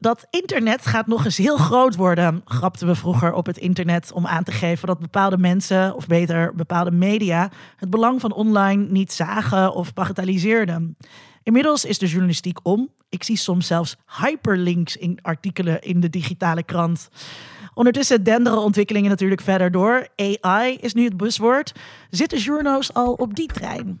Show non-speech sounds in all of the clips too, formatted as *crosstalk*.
Dat internet gaat nog eens heel groot worden, grapten we vroeger op het internet om aan te geven dat bepaalde mensen, of beter bepaalde media, het belang van online niet zagen of bagatelliseerden. Inmiddels is de journalistiek om. Ik zie soms zelfs hyperlinks in artikelen in de digitale krant. Ondertussen denderen ontwikkelingen natuurlijk verder door. AI is nu het buswoord. Zitten journo's al op die trein?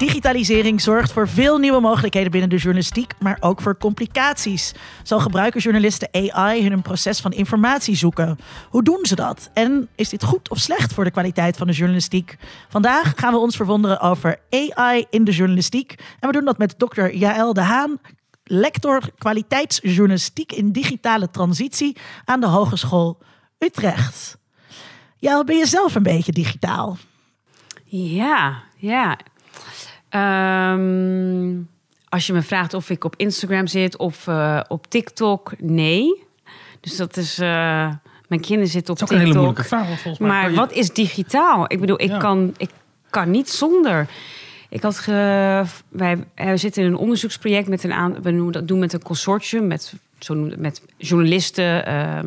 Digitalisering zorgt voor veel nieuwe mogelijkheden binnen de journalistiek, maar ook voor complicaties. Zo gebruiken journalisten AI in een proces van informatie zoeken. Hoe doen ze dat? En is dit goed of slecht voor de kwaliteit van de journalistiek? Vandaag gaan we ons verwonderen over AI in de journalistiek. En we doen dat met dokter Jaël de Haan, lector kwaliteitsjournalistiek in digitale transitie aan de Hogeschool Utrecht. Jaël, ben je zelf een beetje digitaal? Ja, ja. Ehm, als je me vraagt of ik op Instagram zit of uh, op TikTok, nee. Dus dat is. Uh, mijn kinderen zitten op dat is ook TikTok. een hele moeilijke vraag. Volgens mij Maar je- wat is digitaal? Ik bedoel, ik, Ja. kan, ik kan niet zonder. Ik had ge, wij, wij zitten in een onderzoeksproject met een aan, we noemen dat doen met een consortium met, zo noemen met journalisten. ehm,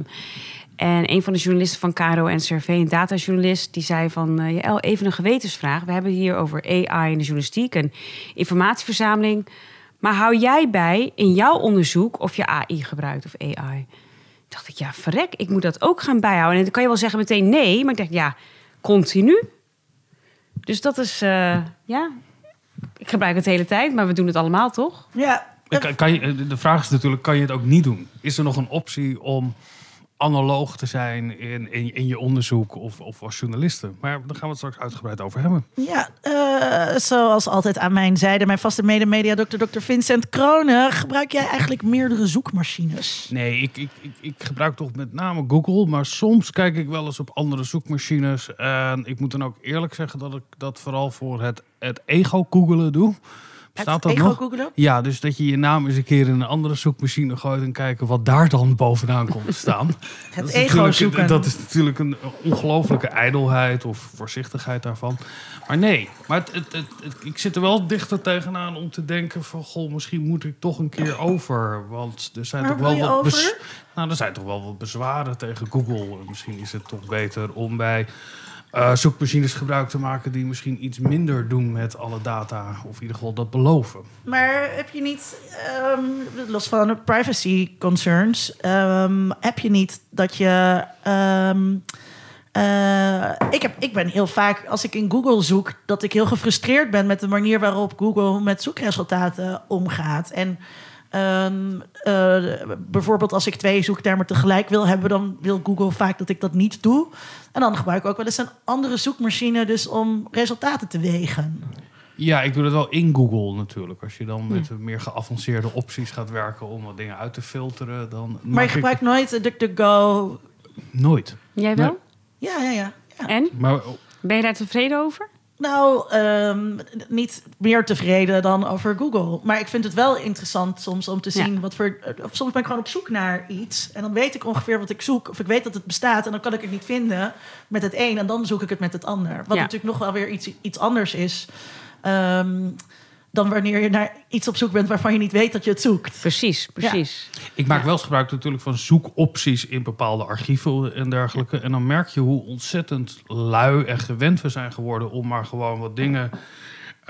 en een van de journalisten van Caro en CRV, een datajournalist, die zei van eh, Jaël, even een gewetensvraag. We hebben hier over AI in de journalistiek en informatieverzameling. Maar hou jij bij in jouw onderzoek of je AI gebruikt of AI? dacht ik, ja, verrek, ik moet dat ook gaan bijhouden. En dan kan je wel zeggen meteen nee, maar ik dacht, ja, continu. Dus dat is, eh, ja, ik gebruik het de hele tijd, maar we doen het allemaal toch? Ja. Kan, kan je, de vraag is natuurlijk, kan je het ook niet doen? Is er nog een optie om analoog te zijn in, in, in je onderzoek of, of als journaliste? Maar daar gaan we het straks uitgebreid over hebben. Ja, eh, zoals altijd aan mijn zijde, mijn vaste mede-media dokter, dokter Vincent Kronen. Gebruik jij eigenlijk meerdere zoekmachines? Nee, ik, ik, ik, ik gebruik toch met name Google, maar soms kijk ik wel eens op andere zoekmachines. En ik moet dan ook eerlijk zeggen dat ik dat vooral voor het, het ego-googelen doe. Bestaat dat nog? Ja, dus dat je je naam eens een keer in een andere zoekmachine gooit en kijken wat daar dan bovenaan komt te staan. *laughs* Het ego zoeken. Dat is natuurlijk een ongelofelijke ijdelheid of voorzichtigheid daarvan. Maar nee, maar het, het, ik zit er wel dichter tegenaan om te denken van... goh, misschien moet ik toch een keer over. Want er zijn toch wel wat... nou, er zijn toch wel wat bezwaren tegen Google. En Misschien is het toch beter om bij eh, zoekmachines gebruik te maken... die misschien iets minder doen met alle data. Of in ieder geval dat beloven. Maar heb je niet, ehm, los van de privacy concerns, ehm, heb je niet dat je. ehm, eh, ik, heb, ik ben heel vaak, als ik in Google zoek, dat ik heel gefrustreerd ben met de manier waarop Google met zoekresultaten omgaat. En ehm, eh, bijvoorbeeld als ik twee zoektermen tegelijk wil hebben, dan wil Google vaak dat ik dat niet doe. En dan gebruik ik ook wel eens een andere zoekmachine dus om resultaten te wegen. Ja, ik doe dat wel in Google natuurlijk. Als je dan met meer geavanceerde opties gaat werken om wat dingen uit te filteren, dan. Maar je ik gebruikt nooit nooit. DuckDuckGo. Jij wel? Ja, ja, ja. ja. En? Maar Ben je daar tevreden over? Nou, ehm, niet meer tevreden dan over Google. Maar ik vind het wel interessant soms om te Ja. zien wat voor. Of soms ben ik gewoon op zoek naar iets. En dan weet ik ongeveer wat ik zoek. Of ik weet dat het bestaat. En dan kan ik het niet vinden met het een. En dan zoek ik het met het ander. Wat Ja. natuurlijk nog wel weer iets, iets anders is. ehm, dan wanneer je naar iets op zoek bent waarvan je niet weet dat je het zoekt. Precies, precies. ik maak wel eens gebruik natuurlijk van zoekopties in bepaalde archieven en dergelijke. En dan merk je hoe ontzettend lui en gewend we zijn geworden om maar gewoon wat dingen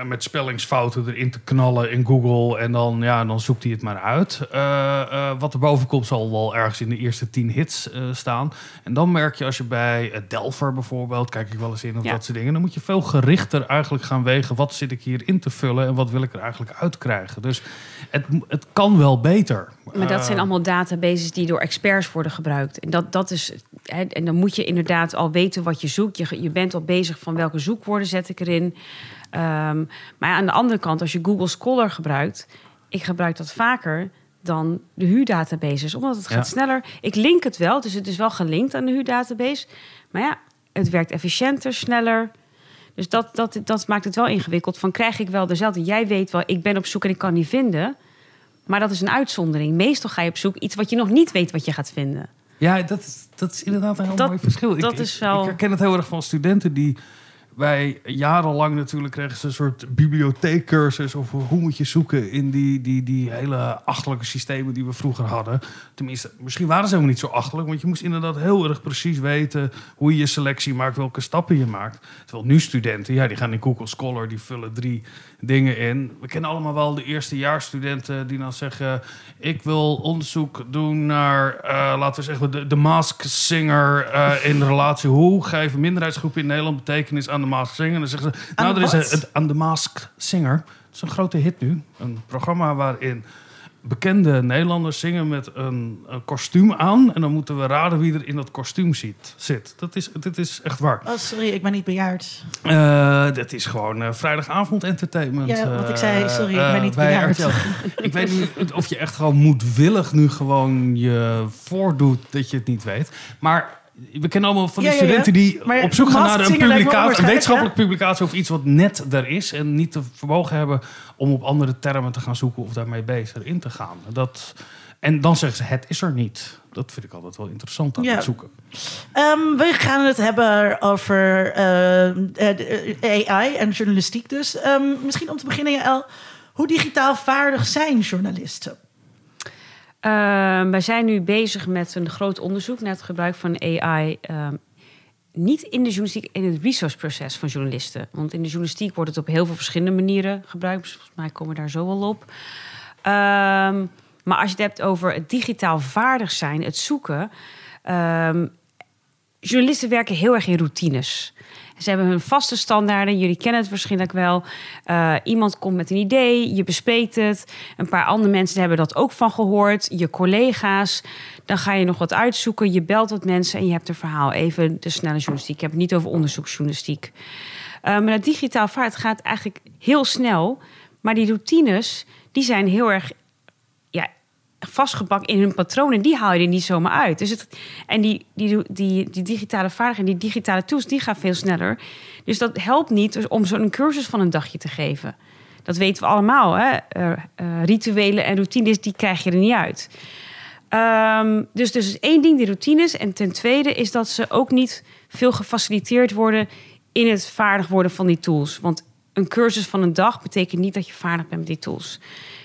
met spellingsfouten erin te knallen in Google. En dan, ja, dan zoekt hij het maar uit. Eh, eh, wat er boven komt zal wel ergens in de eerste tien hits eh, staan. En dan merk je als je bij eh, Delver bijvoorbeeld, kijk ik wel eens in of Ja. dat soort dingen. Dan moet je veel gerichter eigenlijk gaan wegen. Wat zit ik hier in te vullen en wat wil ik er eigenlijk uitkrijgen? Dus het, het kan wel beter. Maar dat zijn Eh, allemaal databases die door experts worden gebruikt. En dat, dat is. Hè, en dan moet je inderdaad al weten wat je zoekt. Je, je bent al bezig van welke zoekwoorden zet ik erin. Ehm, maar aan de andere kant, als je Google Scholar gebruikt, ik gebruik dat vaker dan de HU-databases, omdat het gaat sneller. Ik link het wel, dus het is wel gelinkt aan de HU-database. Maar ja, Het werkt efficiënter, sneller. Dus dat, dat, dat maakt het wel ingewikkeld. Van krijg ik wel dezelfde? Jij weet wel, ik ben op zoek en ik kan niet vinden. Maar dat is een uitzondering. Meestal ga je op zoek iets wat je nog niet weet wat je gaat vinden. Ja, dat is, dat is inderdaad een heel Dat- mooi verschil. dat ik, is wel- Ik herken het heel erg van studenten die... Wij jarenlang natuurlijk kregen ze een soort bibliotheekcursus... over hoe moet je zoeken in die, die, die hele achterlijke systemen die we vroeger hadden. Tenminste, misschien waren ze helemaal niet zo achterlijk... want je moest inderdaad heel erg precies weten... hoe je je selectie maakt, welke stappen je maakt. Terwijl nu studenten, ja, die gaan in Google Scholar... die vullen drie dingen in. We kennen allemaal wel de eerstejaarsstudenten die dan zeggen... ik wil onderzoek doen naar, eh, laten we zeggen, de, de Mask Singer eh, in relatie. Hoe geven minderheidsgroepen in Nederland betekenis aan de Mask Singer? En dan zeggen ze, nou, er is wat? een, het, aan de Mask Singer. Dat is een grote hit nu. Een programma waarin bekende Nederlanders zingen met een, een kostuum aan. En dan moeten we raden wie er in dat kostuum zit. zit. Dat is, dit is echt waar. Oh, sorry, ik ben niet bejaard. Eh, dat is gewoon eh, vrijdagavond entertainment. Ja, want ik zei, eh, sorry, ik ben eh, niet bejaard. Ik weet niet of je echt gewoon moedwillig nu gewoon je voordoet dat je het niet weet. Maar we kennen allemaal van die Ja, ja, ja. studenten die Maar op zoek gaan naar een, publicatie, een wetenschappelijke publicatie of iets wat net er is. En niet te vermogen hebben om op andere termen te gaan zoeken of daarmee bezig in te gaan. Dat, en dan zeggen ze, het is er niet. Dat vind ik altijd wel interessant aan het zoeken. Ehm, we gaan het hebben over eh, eh, AI en journalistiek dus. Ehm, misschien om te beginnen, Jaël. Hoe digitaal vaardig zijn journalisten? Ehm, wij zijn nu bezig met een groot onderzoek naar het gebruik van AI. ehm, niet in de journalistiek, in het researchproces van journalisten. Want in de journalistiek wordt het op heel veel verschillende manieren gebruikt. Dus volgens mij komen we daar zo wel op. Ehm, maar als je het hebt over het digitaal vaardig zijn, het zoeken. journalisten werken heel erg in routines. Ze hebben hun vaste standaarden. Jullie kennen het waarschijnlijk wel. Eh, iemand komt met een idee, je bespreekt het. Een paar andere mensen hebben dat ook van gehoord. Je collega's. Dan ga je nog wat uitzoeken. Je belt wat mensen en je hebt een verhaal. Even de snelle journalistiek. Ik heb het niet over onderzoeksjournalistiek. Eh, maar dat digitaal vaart gaat eigenlijk heel snel. Maar die routines, die zijn heel erg vastgepakt in hun patronen. Die haal je er niet zomaar uit. Dus het, en die, die, die, die digitale vaardigheden, die digitale tools, die gaan veel sneller. Dus dat helpt niet dus om zo'n cursus van een dagje te geven. Dat weten we allemaal. Hè? Eh, rituelen en routines, die krijg je er niet uit. Ehm, dus, dus één ding, die routines. En ten tweede is dat ze ook niet veel gefaciliteerd worden in het vaardig worden van die tools. Want een cursus van een dag betekent niet dat je vaardig bent met die tools.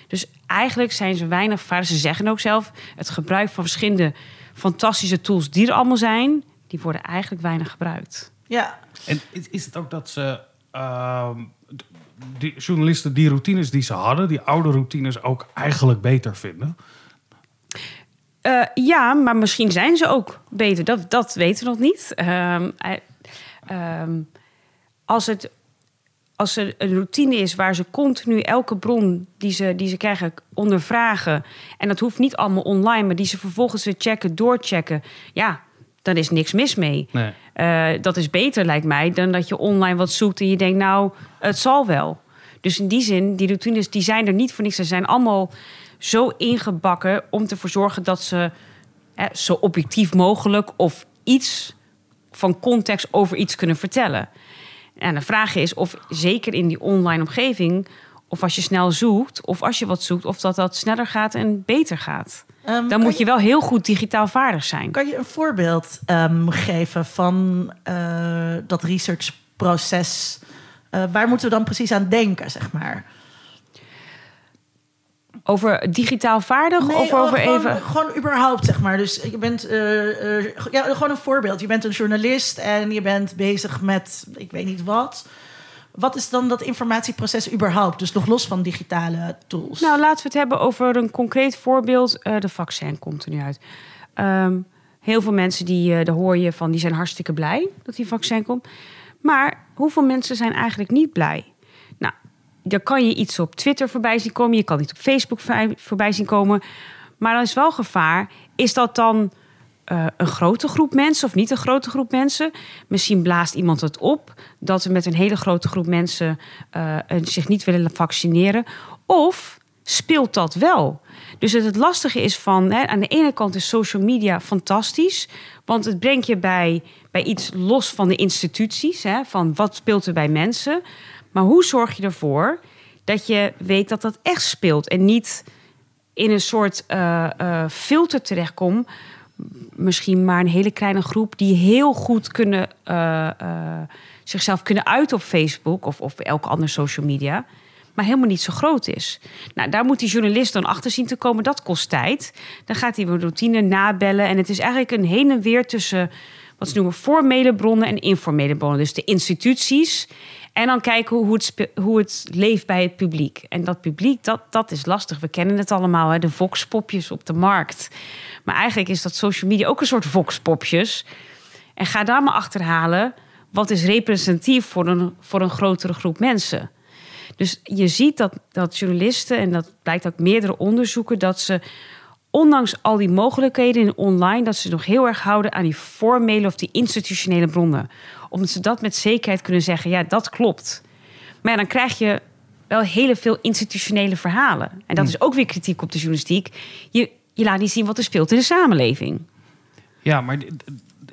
Dus eigenlijk zijn ze weinig vaardig. Ze zeggen ook zelf, het gebruik van verschillende fantastische tools die er allemaal zijn, die worden eigenlijk weinig gebruikt. Ja, En is, het ook dat ze, ehm, d- die journalisten die routines die ze hadden, die oude routines ook eigenlijk beter vinden? Eh, ja, maar misschien zijn ze ook beter. Dat, dat weten we nog niet. Ehm, eh, ehm, als, het, als er een routine is waar ze continu elke bron die ze, die ze krijgen ondervragen... en dat hoeft niet allemaal online, maar die ze vervolgens weer checken, doorchecken... ja, dan is niks mis mee. Nee. Eh, dat is beter, lijkt mij, dan dat je online wat zoekt en je denkt, nou, het zal wel. Dus in die zin, die routines die zijn er niet voor niks. Ze zijn allemaal zo ingebakken om ervoor zorgen dat ze zo objectief mogelijk of iets van context over iets kunnen vertellen. En de vraag is of zeker in die online omgeving, of als je snel zoekt, of als je wat zoekt, of dat dat sneller gaat en beter gaat. Ehm, Dan moet je wel heel goed digitaal vaardig zijn. Kan je een voorbeeld ehm, geven van eh, dat researchproces? Eh, waar moeten we dan precies aan denken, zeg maar? Over digitaal vaardig Nee, of oh, over gewoon, even... Gewoon überhaupt, zeg maar. Dus je bent... eh, eh, ja, gewoon een voorbeeld. Je bent een journalist en je bent bezig met... Ik weet niet wat. Wat is dan dat informatieproces überhaupt? Dus nog los van digitale tools. Nou, laten we het hebben over een concreet voorbeeld. Eh, de vaccin komt er nu uit. Ehm, heel veel mensen die, daar hoor je van, die zijn hartstikke blij dat die vaccin komt. Maar hoeveel mensen zijn eigenlijk niet blij? Dan kan je iets op Twitter voorbij zien komen. Je kan iets op Facebook voorbij- voorbij zien komen. Maar dan is wel gevaar. Is dat dan eh, een grote groep mensen of niet een grote groep mensen? Misschien blaast iemand het op dat we met een hele grote groep mensen eh, zich niet willen vaccineren. Of speelt dat wel? Dus het, het lastige is van, hè, aan de ene kant is social media fantastisch, want het brengt je bij bij iets los van de instituties. Hè, van wat speelt er bij mensen. Maar hoe zorg je ervoor dat je weet dat dat echt speelt. En niet in een soort uh, uh, filter terechtkomt. Misschien maar een hele kleine groep die heel goed kunnen, uh, zichzelf kunnen uiten op Facebook of, of elke andere social media maar helemaal niet zo groot is. Nou, daar moet die journalist dan achter zien te komen. Dat kost tijd. Dan gaat hij een routine nabellen. En het is eigenlijk een heen en weer tussen wat ze noemen formele bronnen en informele bronnen. Dus de instituties. En dan kijken hoe het, hoe het leeft bij het publiek. En dat publiek, dat, dat is lastig. We kennen het allemaal, hè? de voxpopjes op de markt. Maar eigenlijk is dat social media ook een soort voxpopjes. En ga daar maar achterhalen wat is representatief voor een, voor een grotere groep mensen. Dus je ziet dat, dat journalisten, en dat blijkt ook meerdere onderzoeken, dat ze ondanks al die mogelijkheden in online, dat ze nog heel erg houden aan die formele of die institutionele bronnen. Omdat ze dat met zekerheid kunnen zeggen, ja, dat klopt. Maar ja, dan krijg je wel hele veel institutionele verhalen. En dat hm. is ook weer kritiek op de journalistiek. Je, je laat niet zien wat er speelt in de samenleving. Ja, maar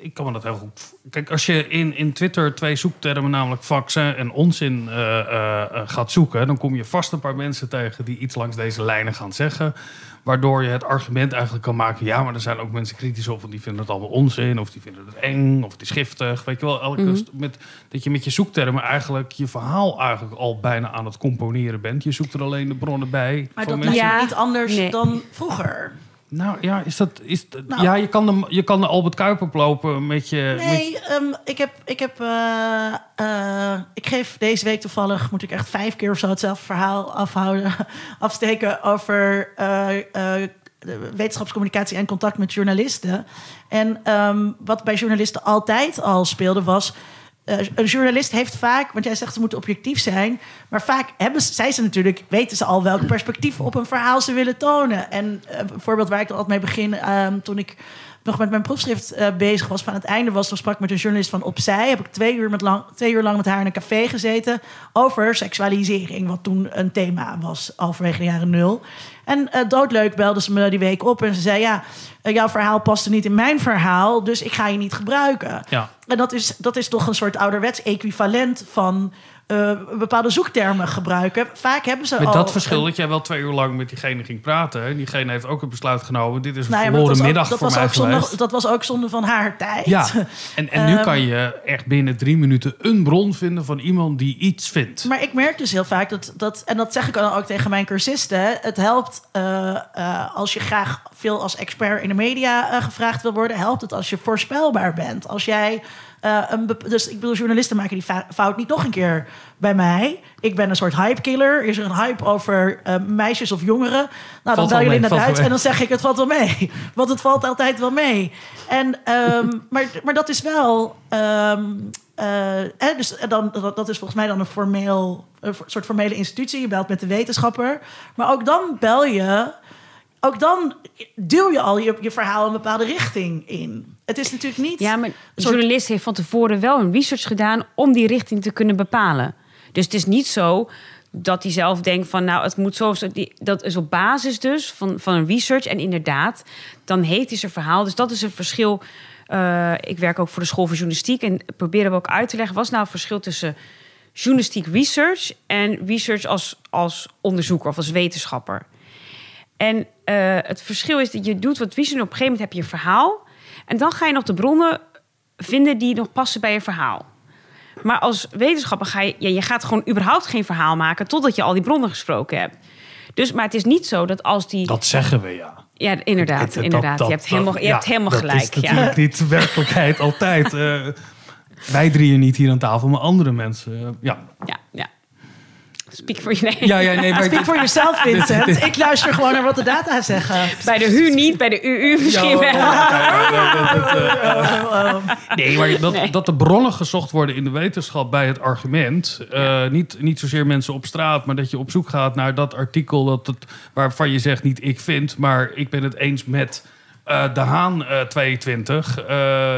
ik kan me dat heel goed. Kijk, als je in, in Twitter twee zoektermen, namelijk vaccin en onzin, uh, uh, gaat zoeken, dan kom je vast een paar mensen tegen die iets langs deze lijnen gaan zeggen. Waardoor je het argument eigenlijk kan maken: ja, maar er zijn ook mensen kritisch op, want die vinden het allemaal onzin, of die vinden het eng, of het is giftig. Weet je wel, elke, mm met, dat je met je zoektermen eigenlijk je verhaal eigenlijk al bijna aan het componeren bent. Je zoekt er alleen de bronnen bij. Maar dat is niet anders dan vroeger. Nou ja, is dat. Is nou. ja, je kan, de, je kan de Albert Kuiper lopen met je. Nee, met ehm, ik heb. Ik, heb uh, uh, ik geef deze week toevallig. Moet ik echt vijf keer of zo hetzelfde verhaal afhouden. *laughs* afsteken over. Uh, wetenschapscommunicatie en contact met journalisten. En um, wat bij journalisten altijd al speelde was uh, een journalist heeft vaak, want jij zegt ze moeten objectief zijn, maar vaak hebben ze, zij ze natuurlijk, weten ze al welk perspectief op een verhaal ze willen tonen. En uh, een voorbeeld waar ik altijd mee begin, uh, toen ik nog met mijn proefschrift uh, bezig was, van het einde was, toen sprak ik met een journalist van Opzij. Heb ik twee uur, met lang, twee uur lang met haar in een café gezeten over seksualisering, wat toen een thema was, halverwege de jaren nul. En uh, doodleuk belde ze me die week op en ze zei: Ja, uh, jouw verhaal paste niet in mijn verhaal, dus ik ga je niet gebruiken. Ja. En dat is, dat is toch een soort ouderwets equivalent van uh, bepaalde zoektermen gebruiken. Vaak hebben ze met al... dat verschil dat jij wel twee uur lang met diegene ging praten. En diegene heeft ook een besluit genomen. Dit is een nou ja, verloren middag dat voor was mij ook zonde, Dat was ook zonde van haar tijd. Ja, *laughs* en, en nu um, kan je echt binnen drie minuten een bron vinden van iemand die iets vindt. Maar ik merk dus heel vaak dat, dat en dat zeg ik dan ook tegen mijn cursisten... het helpt uh, uh, als je graag veel als expert in de media gevraagd wil worden... helpt het als je voorspelbaar bent. Als jij uh, een dus ik bedoel, journalisten maken die fout niet nog een keer bij mij. Ik ben een soort hype-killer. Is er een hype over uh, meisjes of jongeren? Nou, dan bel je in het Duits en dan zeg ik het valt wel mee. *laughs* Want het valt altijd wel mee. En, um, *laughs* maar, maar dat is wel... Um, uh, dus dan, dat is volgens mij dan een formeel, een soort formele institutie. Je belt met de wetenschapper. Maar ook dan bel je ook dan duw je al je, je verhaal een bepaalde richting in. Het is natuurlijk niet. Ja, maar de journalist heeft van tevoren wel een research gedaan om die richting te kunnen bepalen. Dus het is niet zo dat hij zelf denkt van nou, het moet zo. Dat is op basis dus van, van een research. En inderdaad, dan heeft hij zijn verhaal. Dus dat is een verschil. Uh, ik werk ook voor de school voor journalistiek en proberen we ook uit te leggen. Wat is nou het verschil tussen journalistiek research en research als, als onderzoeker of als wetenschapper? En uh, het verschil is dat je doet wat visie. Op een gegeven moment heb je een verhaal. En dan ga je nog de bronnen vinden die nog passen bij je verhaal. Maar als wetenschapper ga je, ja, je gaat gewoon überhaupt geen verhaal maken totdat je al die bronnen gesproken hebt. Dus, maar het is niet zo dat als die. Dat zeggen we ja. Ja, inderdaad. Het, het, inderdaad. Dat, je hebt helemaal, je hebt helemaal dat gelijk. Dat is natuurlijk niet de werkelijkheid altijd. Uh, wij drieën niet hier aan tafel, maar andere mensen. Uh, ja. Ja, ja. Speak for you. Ja, ja, nee, *laughs* maar Speak for yourself, Vincent. Ik luister gewoon naar wat de data zeggen. Bij de HU niet, bij de UU misschien wel. Nee, maar dat, dat de bronnen gezocht worden in de wetenschap bij het argument. Uh, niet, niet zozeer mensen op straat, maar dat je op zoek gaat naar dat artikel dat het, waarvan je zegt niet ik vind, maar ik ben het eens met uh, de Haan uh, 22.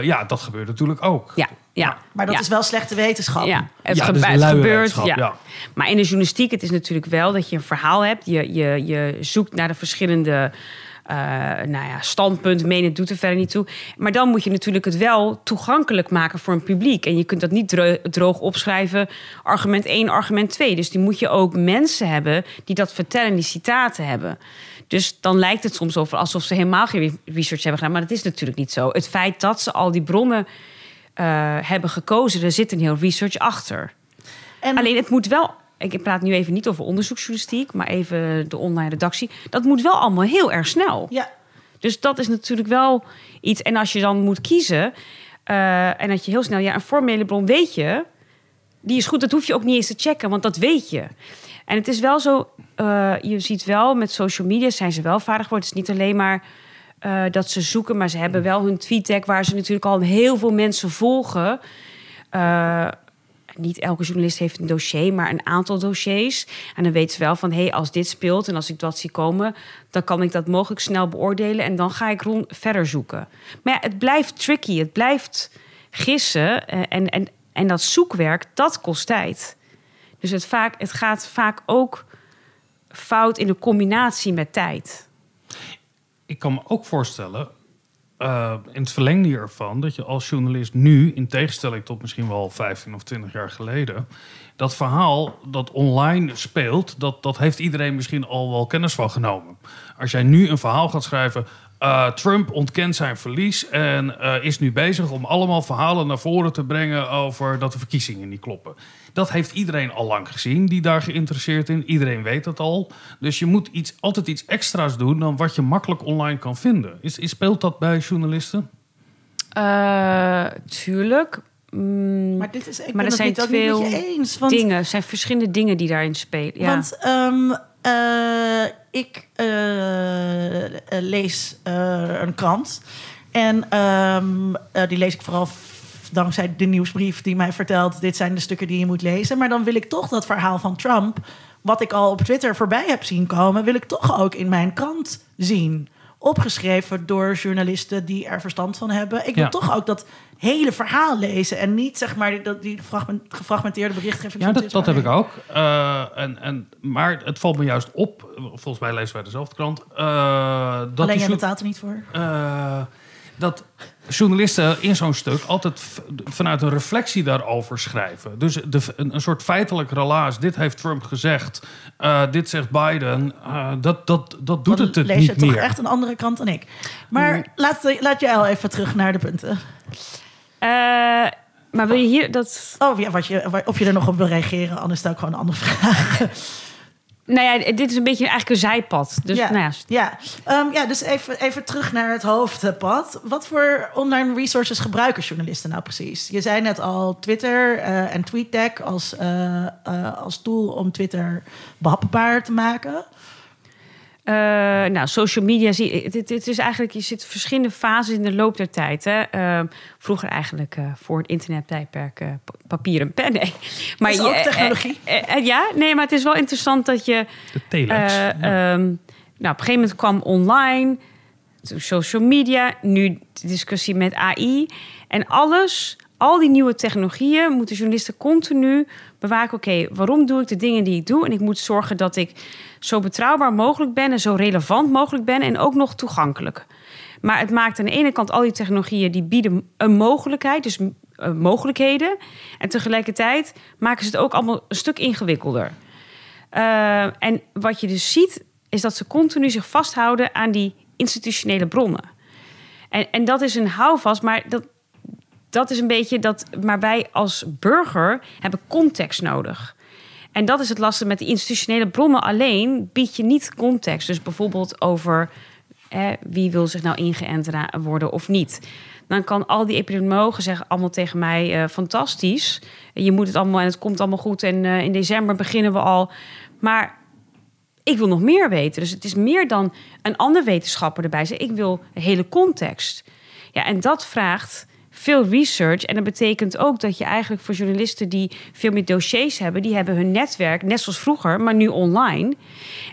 ja, dat gebeurt natuurlijk ook. Ja. Ja, maar dat ja. is wel slechte wetenschap. Ja, het, ja, gebe dus het gebeurt. Ja. ja. Maar in de journalistiek, het is natuurlijk wel dat je een verhaal hebt. Je, je, je zoekt naar de verschillende eh, nou ja, standpunt, menen doet er verder niet toe. Maar dan moet je natuurlijk het wel toegankelijk maken voor een publiek. En je kunt dat niet dro- droog opschrijven, argument 1, argument 2. Dus die moet je ook mensen hebben die dat vertellen, die citaten hebben. Dus dan lijkt het soms over alsof ze helemaal geen research hebben gedaan. Maar dat is natuurlijk niet zo. Het feit dat ze al die bronnen eh, hebben gekozen, er zit een heel research achter. En Alleen het moet wel. Ik praat nu even niet over onderzoeksjournalistiek, maar even de online redactie. Dat moet wel allemaal heel erg snel. ja, Dus dat is natuurlijk wel iets. En als je dan moet kiezen. eh, en dat je heel snel. Ja, een formele bron weet je. Die is goed, dat hoef je ook niet eens te checken, want dat weet je. En het is wel zo. Eh, je ziet wel met social media zijn ze wel vaardig geworden. Het is niet alleen maar. eh, dat ze zoeken, maar ze hebben wel hun tweet waar ze natuurlijk al heel veel mensen volgen. Eh, niet elke journalist heeft een dossier, maar een aantal dossiers. En dan weten ze wel van, hé, hey, als dit speelt en als ik dat zie komen, dan kan ik dat mogelijk snel beoordelen en dan ga ik rond verder zoeken. Maar ja, het blijft tricky, het blijft gissen en, en, en dat zoekwerk, dat kost tijd. Dus het, vaak, het gaat vaak ook fout in de combinatie met tijd. Ik kan me ook voorstellen, eh, in het verlengde hiervan, dat je als journalist nu, in tegenstelling tot misschien wel 15 of 20 jaar geleden, dat verhaal dat online speelt, dat, dat heeft iedereen misschien al wel kennis van genomen. Als jij nu een verhaal gaat schrijven. Eh, Trump ontkent zijn verlies en eh, is nu bezig om allemaal verhalen naar voren te brengen over dat de verkiezingen niet kloppen. Dat heeft iedereen al lang gezien die daar geïnteresseerd in. Iedereen weet dat al. Dus je moet iets, altijd iets extra's doen dan wat je makkelijk online kan vinden. Is, is, speelt dat bij journalisten? Eh, tuurlijk. Mm, maar dit is, ik Maar ben er het zijn veel je eens. Want, dingen, er zijn verschillende dingen die daarin spelen. Ja. want ehm, eh, ik eh, eh, lees een krant. En ehm, eh, die lees ik vooral dankzij de nieuwsbrief die mij vertelt... dit zijn de stukken die je moet lezen. Maar dan wil ik toch dat verhaal van Trump... wat ik al op Twitter voorbij heb zien komen... wil ik toch ook in mijn krant zien. Opgeschreven door journalisten die er verstand van hebben. Ik wil Ja. toch ook dat hele verhaal lezen... en niet zeg maar die, die fragment- gefragmenteerde berichtgeving Ja, dat, dat heb ik ook. Eh, en, en, maar het valt me juist op, volgens mij lezen wij dezelfde krant, eh, dat, Alleen jij betaalt er niet voor. eh, dat journalisten in zo'n stuk altijd vanuit een reflectie daarover schrijven. Dus de, een, een soort feitelijk relaas. Dit heeft Trump gezegd, dit zegt Biden. dat, dat, dat doet Dan het, het lees niet je toch echt een andere kant dan ik. Maar laat, laat jij al even terug naar de punten. Eh, maar wil je hier dat. Oh ja, wat je, of je er nog op wil reageren, anders stel ik gewoon een andere vraag. Nou ja, dit is een beetje eigenlijk een zijpad. Dus ja, nou ja, ja. Ehm, ja dus even, even terug naar het hoofdpad. Wat voor online resources gebruiken journalisten nou precies? Je zei net al Twitter eh, en TweetDeck als, eh, als tool om Twitter behapbaar te maken. Eh, nou, social media zie je. Het, het- is eigenlijk, je zit verschillende fases in de loop der tijd. Hè. Eh, vroeger eigenlijk eh, voor het internettijdperk eh, pa- papier en pen. *laughs* Nee. Maar is je- ook technologie. ja, nee, maar het is wel interessant dat je. De telex. eh, ja. ehm, nou, op een gegeven moment kwam online, toen social media, nu de discussie met AI. En alles, al die nieuwe technologieën, moeten journalisten continu bewaken. Oké, waarom doe ik de dingen die ik doe? En ik moet zorgen dat ik zo betrouwbaar mogelijk ben en zo relevant mogelijk ben en ook nog toegankelijk. Maar het maakt aan de ene kant al die technologieën die bieden een mogelijkheid, dus eh, mogelijkheden. En tegelijkertijd maken ze het ook allemaal een stuk ingewikkelder. Uh, en wat je dus ziet, is dat ze continu zich vasthouden aan die institutionele bronnen. En, en dat is een houvast, maar dat, dat is een beetje dat. Maar wij als burger hebben context nodig. En dat is het lastige met die institutionele bronnen alleen bied je niet context. Dus bijvoorbeeld over wie wil zich nou ingeënt worden of niet. Dan kan al die epidemiologen zeggen allemaal tegen mij eh, fantastisch. Je moet het allemaal en het komt allemaal goed en eh, in december beginnen we al. Maar ik wil nog meer weten. Dus het is meer dan een ander wetenschapper erbij. Ik wil hele context. Ja, en dat vraagt veel research. En dat betekent ook dat je eigenlijk voor journalisten die veel meer dossiers hebben, die hebben hun netwerk, net zoals vroeger, maar nu online.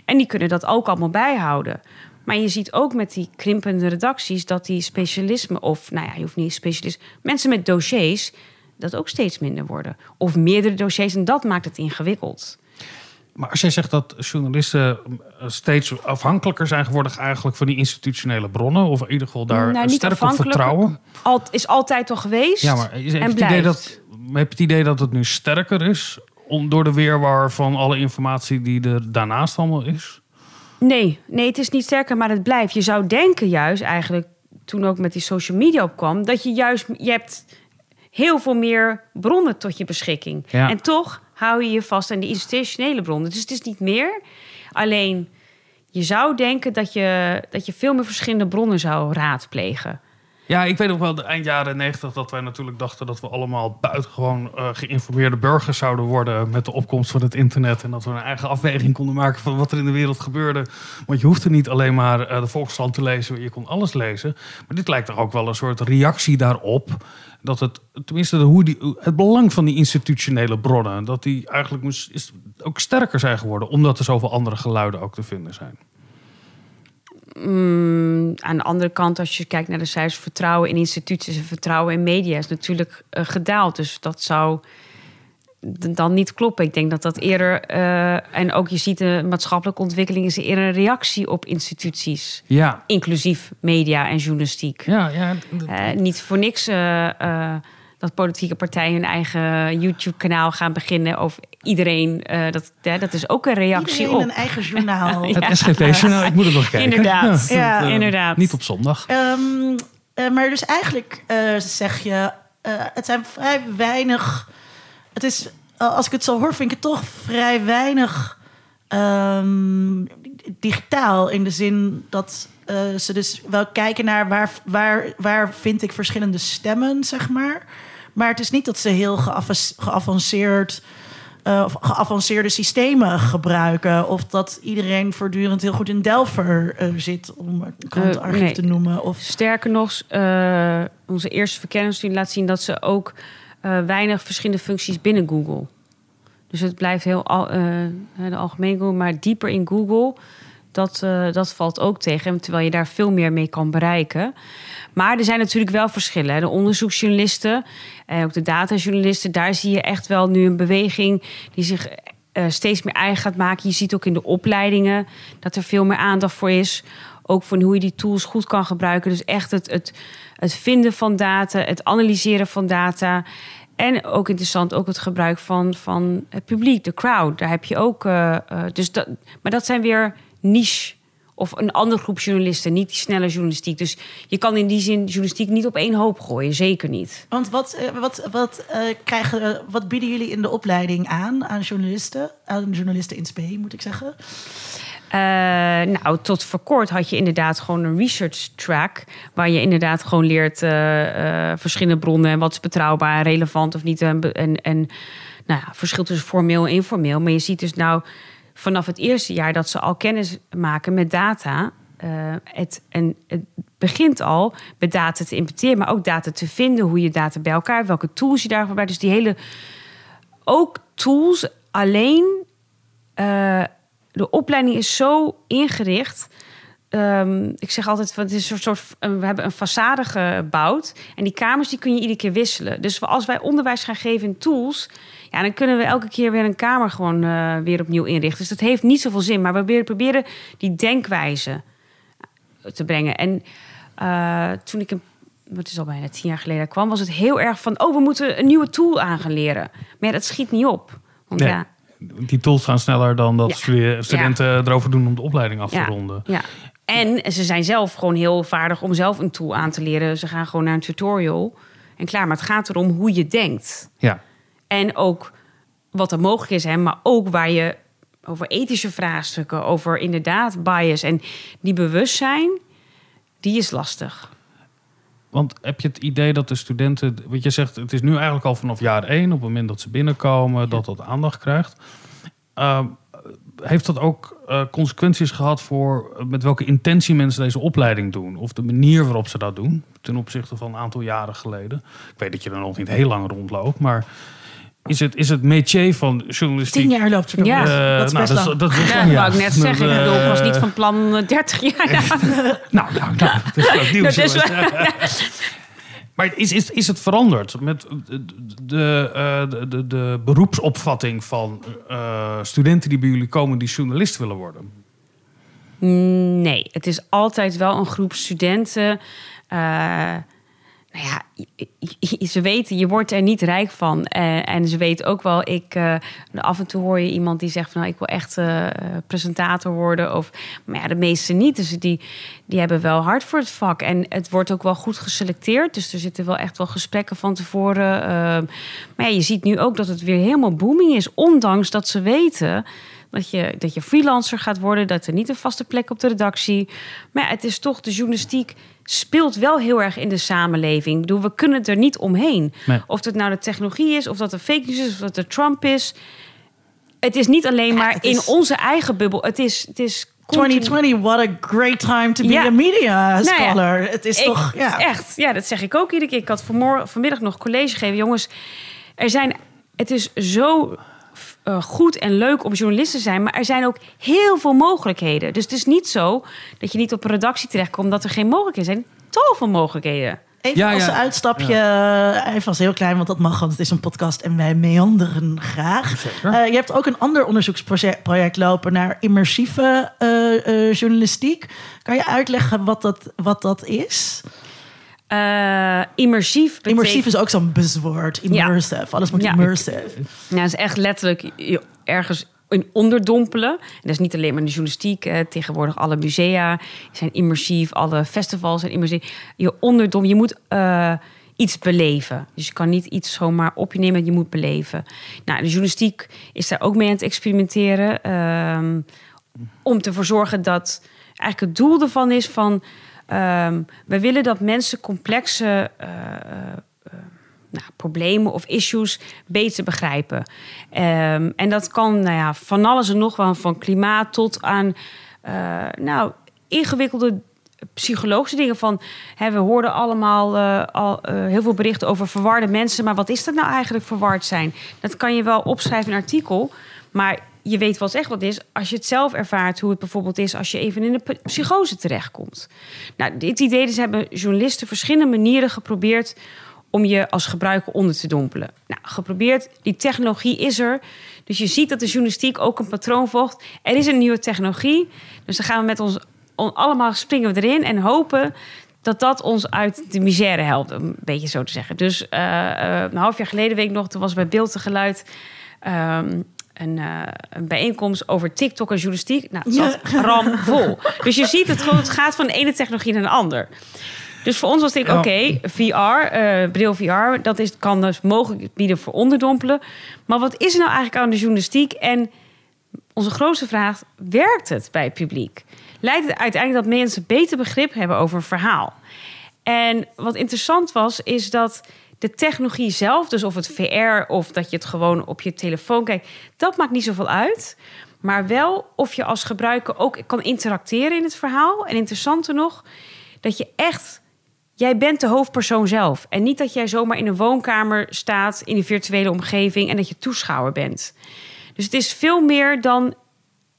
En die kunnen dat ook allemaal bijhouden. Maar je ziet ook met die krimpende redacties dat die specialisme, of nou ja, je hoeft niet specialist, mensen met dossiers, dat ook steeds minder worden. Of meerdere dossiers en dat maakt het ingewikkeld. Maar als jij zegt dat journalisten eh, steeds afhankelijker zijn geworden eigenlijk van die institutionele bronnen, of in ieder geval daar Nou, sterk op vertrouwen. Al, is altijd al geweest. Ja, maar is- heb je, het idee dat, heb het idee dat het nu sterker is om, door de weerwar van alle informatie die er daarnaast allemaal is? Nee, nee, het is niet sterker, maar het blijft. Je zou denken juist eigenlijk, toen ook met die social media opkwam... dat je juist, je hebt heel veel meer bronnen tot je beschikking. Ja. En toch hou je je vast aan die institutionele bronnen. Dus het is niet meer. Alleen, je zou denken dat je, dat je veel meer verschillende bronnen zou raadplegen. Ja, ik weet nog wel eind jaren negentig dat wij natuurlijk dachten dat we allemaal buitengewoon eh, geïnformeerde burgers zouden worden met de opkomst van het internet. En dat we een eigen afweging konden maken van wat er in de wereld gebeurde. Want je hoefde niet alleen maar eh, de Volkskrant te lezen, je kon alles lezen. Maar dit lijkt toch ook wel een soort reactie daarop. Dat het, tenminste, hoe die, het belang van die institutionele bronnen, dat die eigenlijk moest, is, ook sterker zijn geworden, omdat er zoveel andere geluiden ook te vinden zijn. Mm, aan de andere kant, als je kijkt naar de cijfers, vertrouwen in instituties en vertrouwen in media is natuurlijk eh, gedaald. Dus dat zou dan niet kloppen. Ik denk dat dat eerder, eh, en ook je ziet de maatschappelijke ontwikkeling, is eerder een reactie op instituties, Ja, inclusief media en journalistiek. ja, ja. Eh, niet voor niks eh, dat politieke partijen hun eigen YouTube-kanaal gaan beginnen. Of iedereen, eh, dat, hè, dat is ook een reactie Iedereen op. een eigen journaal. *laughs* Het SGP-journaal, ik moet het nog kijken. Inderdaad, Ja. inderdaad. Niet op zondag. Ehm, eh, maar dus eigenlijk eh, zeg je, eh, het zijn vrij weinig. Het is, eh, als ik het zo hoor, vind ik het toch vrij weinig ehm, digitaal. In de zin dat eh, ze dus wel kijken naar waar, waar, waar vind ik verschillende stemmen, zeg maar. Maar het is niet dat ze heel geava- geavanceerd. eh, of geavanceerde systemen gebruiken. Of dat iedereen voortdurend heel goed in Delver zit, om een krantenarchief nee. te noemen. Of Sterker nog, onze eerste verkenningsstudie laat zien dat ze ook eh, weinig verschillende functies binnen Google. Dus het blijft heel al, eh, de algemeen maar dieper in Google, dat, eh, dat valt ook tegen. Terwijl je daar veel meer mee kan bereiken. Maar er zijn natuurlijk wel verschillen. De onderzoeksjournalisten en ook de datajournalisten, daar zie je echt wel nu een beweging die zich steeds meer eigen gaat maken. Je ziet ook in de opleidingen dat er veel meer aandacht voor is. Ook van hoe je die tools goed kan gebruiken. Dus echt het, het, het vinden van data, het analyseren van data. En ook interessant, ook het gebruik van, van het publiek, de crowd. Daar heb je ook. eh, eh, dus dat, maar dat zijn weer niche. Of een andere groep journalisten, niet die snelle journalistiek. Dus je kan in die zin journalistiek niet op één hoop gooien. Zeker niet. Want wat, eh, wat, wat, krijgen, wat bieden jullie in de opleiding aan aan journalisten? Aan journalisten in SP, moet ik zeggen. Eh, nou, tot voor kort had je inderdaad gewoon een research track. Waar je inderdaad gewoon leert eh, eh, verschillende bronnen en wat is betrouwbaar, relevant of niet. En, en, en nou ja, verschil tussen formeel en informeel. Maar je ziet dus nou vanaf het eerste jaar dat ze al kennis maken met data. het, en het begint al met data te importeren, maar ook data te vinden. Hoe je data bij elkaar, welke tools je daarvoor gebruikt. Dus die hele. Ook tools alleen. De opleiding is zo ingericht. Ehm, ik zeg altijd, het is een soort, een- we hebben een façade gebouwd. En die kamers die kun je iedere keer wisselen. Dus als wij onderwijs gaan geven in tools... Ja, dan kunnen we elke keer weer een kamer gewoon eh, weer opnieuw inrichten. Dus dat heeft niet zoveel zin. Maar we proberen, proberen die denkwijze te brengen. En eh, toen ik, een, wat is al bijna tien jaar geleden kwam... was het heel erg van, oh, we moeten een nieuwe tool aan gaan leren. Maar ja, dat schiet niet op. Want Nee. ja, Die tools gaan sneller dan dat Ja. studenten erover doen om de opleiding af te Ja. ronden. Ja. En ze zijn zelf gewoon heel vaardig om zelf een tool aan te leren. Ze gaan gewoon naar een tutorial en klaar. Maar het gaat erom hoe je denkt. Ja. En ook wat er mogelijk is, hè, maar ook waar je over ethische vraagstukken, over inderdaad bias en die bewustzijn, die is lastig. Want heb je het idee dat de studenten, wat je zegt, het is nu eigenlijk al vanaf jaar één, op het moment dat ze binnenkomen, dat dat aandacht krijgt. Ehm, heeft dat ook eh, consequenties gehad voor eh, met welke intentie mensen deze opleiding doen? Of de manier waarop ze dat doen, ten opzichte van een aantal jaren geleden? Ik weet dat je er nog niet heel lang rondloopt, maar is het, is het métier van journalistiek... Tien jaar loopt er nog. Ja. Eh, dat is nou, best lang. dat is best Ja, lang, dat ja. wou ik net zeggen. Ik Dat, bedoel, ik was eh, niet van plan eh, 30 jaar. *laughs* Nou, nou, nou, dat is leuk nieuws. *laughs* Dat is. *laughs* Maar is, is, is het veranderd met de, de, eh, de, de, de beroepsopvatting van eh, studenten die bij jullie komen die journalist willen worden? Nee, het is altijd wel een groep studenten. Nou ja, ze weten, je wordt er niet rijk van. Eh, en ze weten ook wel, ik, eh, af en toe hoor je iemand die zegt van, nou, ik wil echt eh, presentator worden. Of, maar ja, de meeste niet. Dus die, die hebben wel hard voor het vak. En het wordt ook wel goed geselecteerd. Dus er zitten wel echt wel gesprekken van tevoren. maar ja, je ziet nu ook dat het weer helemaal booming is. Ondanks dat ze weten dat je, dat je freelancer gaat worden, dat er niet een vaste plek op de redactie. Maar ja, het is toch, de journalistiek speelt wel heel erg in de samenleving. Ik bedoel, we kunnen er niet omheen. Nee. Of het nou de technologie is, of dat de fake news is, of dat de Trump is. Het is niet alleen maar het is- in onze eigen bubbel. Het is, het is continu- 2020, what a great time to be Ja. a media Nou ja, scholar. het is ik- toch, ja. Echt, ja, dat zeg ik ook iedere keer. Ik had vanmorgen, vanmiddag nog college gegeven. Jongens, er zijn, het is zo eh, goed en leuk om journalist te zijn... maar er zijn ook heel veel mogelijkheden. Dus het is niet zo dat je niet op een redactie terechtkomt... omdat er geen mogelijkheden zijn. Tal van mogelijkheden. Even Ja, als ja. uitstapje, even als heel klein, want dat mag, want het is een podcast en wij meanderen graag. Eh, je hebt ook een ander onderzoeksproject project lopen naar immersieve eh, eh, journalistiek. Kan je uitleggen wat dat, wat dat is? Eh, immersief. Immersief is ook zo'n buzzword. Immersive. Alles moet Ja. immersive. Nou, het is echt letterlijk je ergens in onderdompelen. En dat is niet alleen maar in de journalistiek. eh, tegenwoordig alle musea zijn immersief. Alle festivals zijn immersief. Je onderdom, je moet eh, iets beleven. Dus je kan niet iets zomaar op je nemen. Je moet beleven. Nou, de journalistiek is daar ook mee aan het experimenteren. ehm, om te zorgen dat eigenlijk het doel ervan is van... ehm we willen dat mensen complexe eh, nou, problemen of issues beter begrijpen. Ehm, en dat kan nou ja, van alles en nog wel, van klimaat tot aan eh, nou, ingewikkelde psychologische dingen. Van, hè, we hoorden allemaal eh, al, eh, heel veel berichten over verwarde mensen, maar wat is dat nou eigenlijk verward zijn? Dat kan je wel opschrijven in een artikel, maar je weet wel echt wat het is als je het zelf ervaart, hoe het bijvoorbeeld is als je even in p- psychose terechtkomt. Nou, dit idee dus hebben journalisten verschillende manieren geprobeerd om je als gebruiker onder te dompelen. Nou, geprobeerd, die technologie is er. Dus je ziet dat de journalistiek ook een patroon volgt. Er is een nieuwe technologie. Dus dan gaan we met ons on- allemaal springen we erin en hopen dat dat ons uit de misère helpt, een beetje zo te zeggen. Dus eh, eh, een half jaar geleden, weet ik nog, toen was bij Beeld te Geluid ehm, een, eh, een bijeenkomst over TikTok en journalistiek. Nou, het zat ramvol. Dus je ziet het gewoon, het gaat van de ene technologie naar de ander. Dus voor ons was dit, Ja. oké, VR, eh, bril VR, dat is, kan dus mogelijk bieden voor onderdompelen. Maar wat is er nou eigenlijk aan de journalistiek? En onze grootste vraag, werkt het bij het publiek? Leidt het uiteindelijk dat mensen beter begrip hebben over een verhaal? En wat interessant was, is dat de technologie zelf, dus of het VR of dat je het gewoon op je telefoon kijkt, dat maakt niet zoveel uit. Maar wel of je als gebruiker ook kan interacteren in het verhaal. En interessanter nog, dat je echt Jij bent de hoofdpersoon zelf. En niet dat jij zomaar in een woonkamer staat in een virtuele omgeving en dat je toeschouwer bent. Dus het is veel meer dan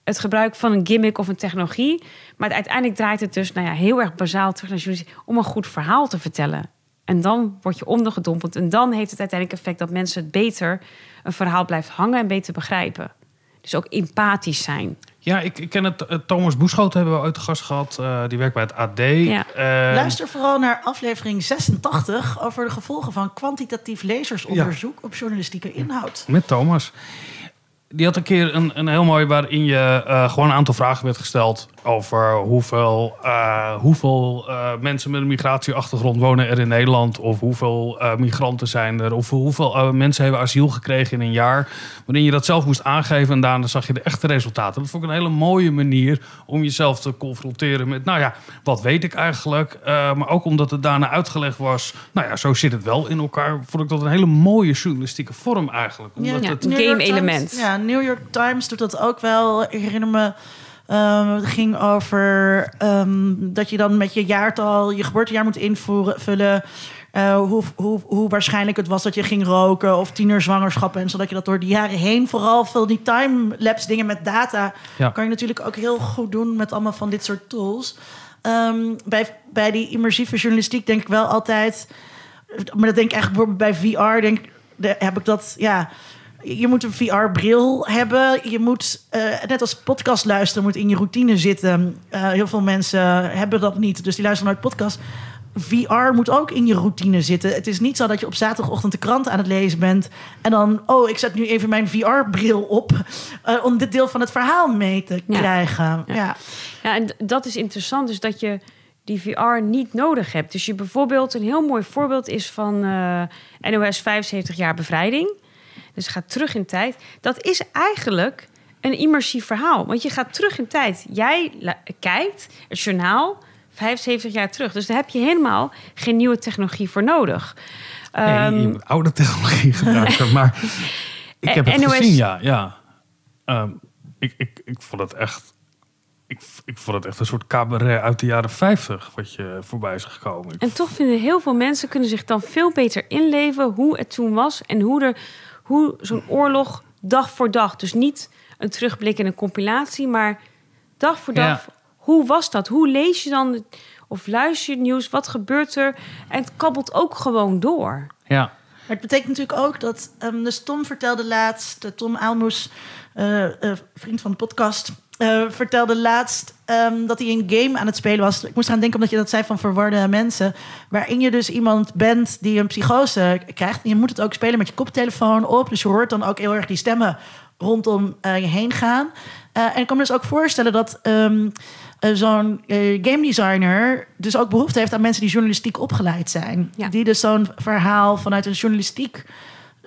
het gebruik van een gimmick of een technologie. Maar uiteindelijk draait het dus nou ja, heel erg bazaal terug naar journalistiek om een goed verhaal te vertellen. En dan word je ondergedompeld. En dan heeft het uiteindelijk effect dat mensen het beter een verhaal blijft hangen en beter begrijpen. Dus ook empathisch zijn. Ja, ik, ik ken het. eh, Thomas Boeschoten hebben we uit de gast gehad. eh, die werkt bij het AD. Ja. Eh, Luister vooral naar aflevering 86 over de gevolgen van kwantitatief lezersonderzoek op journalistieke inhoud. Met Thomas. Die had een keer een, een heel mooi waarin je eh, gewoon een aantal vragen werd gesteld over hoeveel, eh, hoeveel eh, mensen met een migratieachtergrond wonen er in Nederland. Of hoeveel eh, migranten zijn er. Of hoeveel eh, mensen hebben asiel gekregen in een jaar. Waarin je dat zelf moest aangeven en daarna zag je de echte resultaten. Dat vond ik een hele mooie manier om jezelf te confronteren met, nou ja, wat weet ik eigenlijk? Eh, maar ook omdat het daarna uitgelegd was, nou ja, zo zit het wel in elkaar. Vond ik dat een hele mooie journalistieke vorm eigenlijk. Omdat Ja. het, game-element. Ja, New York Times doet dat ook wel. Ik herinner me, ehm, het ging over ehm, dat je dan met je jaartal, je geboortejaar moet invullen. eh, hoe, hoe, hoe waarschijnlijk het was dat je ging roken of tienerzwangerschappen. En zodat je dat door de jaren heen, vooral veel die time-lapse dingen met data, Ja. kan je natuurlijk ook heel goed doen met allemaal van dit soort tools. Ehm, bij, bij die immersieve journalistiek denk ik wel altijd maar dat denk ik echt bijvoorbeeld bij VR. Denk, de, heb ik dat, ja. Je moet een VR-bril hebben. Je moet, eh, net als podcast luisteren, moet in je routine zitten. Eh, heel veel mensen hebben dat niet, dus die luisteren nooit podcast. VR moet ook in je routine zitten. Het is niet zo dat je op zaterdagochtend de krant aan het lezen bent. En dan, oh, ik zet nu even mijn VR-bril op. eh, om dit deel van het verhaal mee te Ja. krijgen. Ja. Ja, en dat is interessant, dus dat je die VR niet nodig hebt. Dus je bijvoorbeeld, een heel mooi voorbeeld is van NOS 75 jaar bevrijding. Dus gaat terug in tijd. Dat is eigenlijk een immersief verhaal. Want je gaat terug in tijd. Jij kijkt het journaal 75 jaar terug. Dus daar heb je helemaal geen nieuwe technologie voor nodig. Nee, Ehm, je moet oude technologie gebruiken. *laughs* maar ik heb het NOS gezien, ja. ja. Ehm, ik, ik, ik vond het echt... Ik, ik vond het echt een soort cabaret uit de jaren 50 wat je voorbij is gekomen. En toch vinden heel veel mensen kunnen zich dan veel beter inleven hoe het toen was en hoe, er, hoe zo'n oorlog dag voor dag, dus niet een terugblik en een compilatie, maar dag voor dag, Ja. hoe was dat? Hoe lees je dan of luister je het nieuws? Wat gebeurt er? En het kabbelt ook gewoon door. Ja. Maar het betekent natuurlijk ook dat... ehm dus Tom vertelde laatst... Tom Aalmoes, eh, eh, vriend van de podcast... eh, vertelde laatst ehm, dat hij een game aan het spelen was. Ik moest eraan denken omdat je dat zei van verwarde mensen. Waarin je dus iemand bent die een psychose krijgt. En je moet het ook spelen met je koptelefoon op. Dus je hoort dan ook heel erg die stemmen rondom eh, je heen gaan. Eh, en ik kan me dus ook voorstellen dat ehm, eh, zo'n game designer dus ook behoefte heeft aan mensen die journalistiek opgeleid zijn. Ja. Die dus zo'n verhaal vanuit een journalistiek.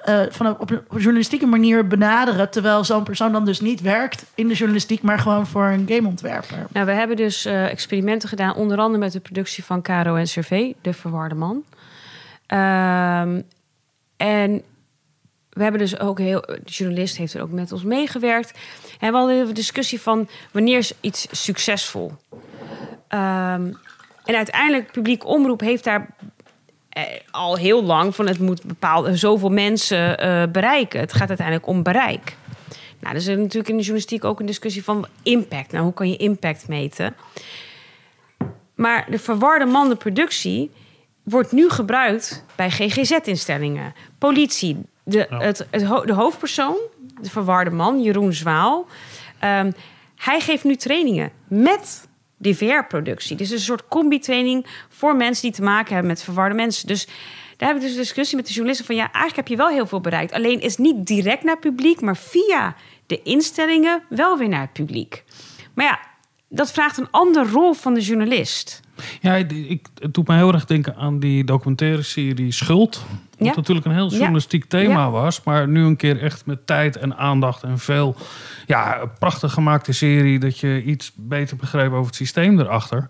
Eh, van een, op een journalistieke manier benaderen. Terwijl zo'n persoon dan dus niet werkt in de journalistiek, maar gewoon voor een gameontwerper. Nou, we hebben dus eh, experimenten gedaan, onder andere met de productie van Caro en Cervé, De Verwarde Man. Ehm, en we hebben dus ook heel, de journalist heeft er ook met ons meegewerkt. En we hadden een discussie van wanneer is iets succesvol? Ehm, en uiteindelijk, publiek omroep heeft daar al heel lang van het moet bepaalde zoveel mensen eh, bereiken. Het gaat uiteindelijk om bereik. Nou, er is natuurlijk in de journalistiek ook een discussie van impact. Nou, hoe kan je impact meten? Maar de verwarde mandenproductie wordt nu gebruikt bij GGZ-instellingen, politie. De, Ja. het, het, ho- de hoofdpersoon, de verwarde man, Jeroen Zwaal, ehm, hij geeft nu trainingen met die VR-productie. Dus een soort combi-training voor mensen die te maken hebben met verwarde mensen. Dus daar heb ik dus een discussie met de journalisten van... ja, eigenlijk heb je wel heel veel bereikt. Alleen is niet direct naar publiek... maar via de instellingen wel weer naar het publiek. Maar ja, dat vraagt een andere rol van de journalist. Ja, ik, het doet me heel erg denken aan die documentaire serie Schuld. Wat Ja. natuurlijk een heel Ja. journalistiek thema Ja. was. Maar nu een keer echt met tijd en aandacht en veel... Ja, een prachtig gemaakte serie. Dat je iets beter begreep over het systeem erachter.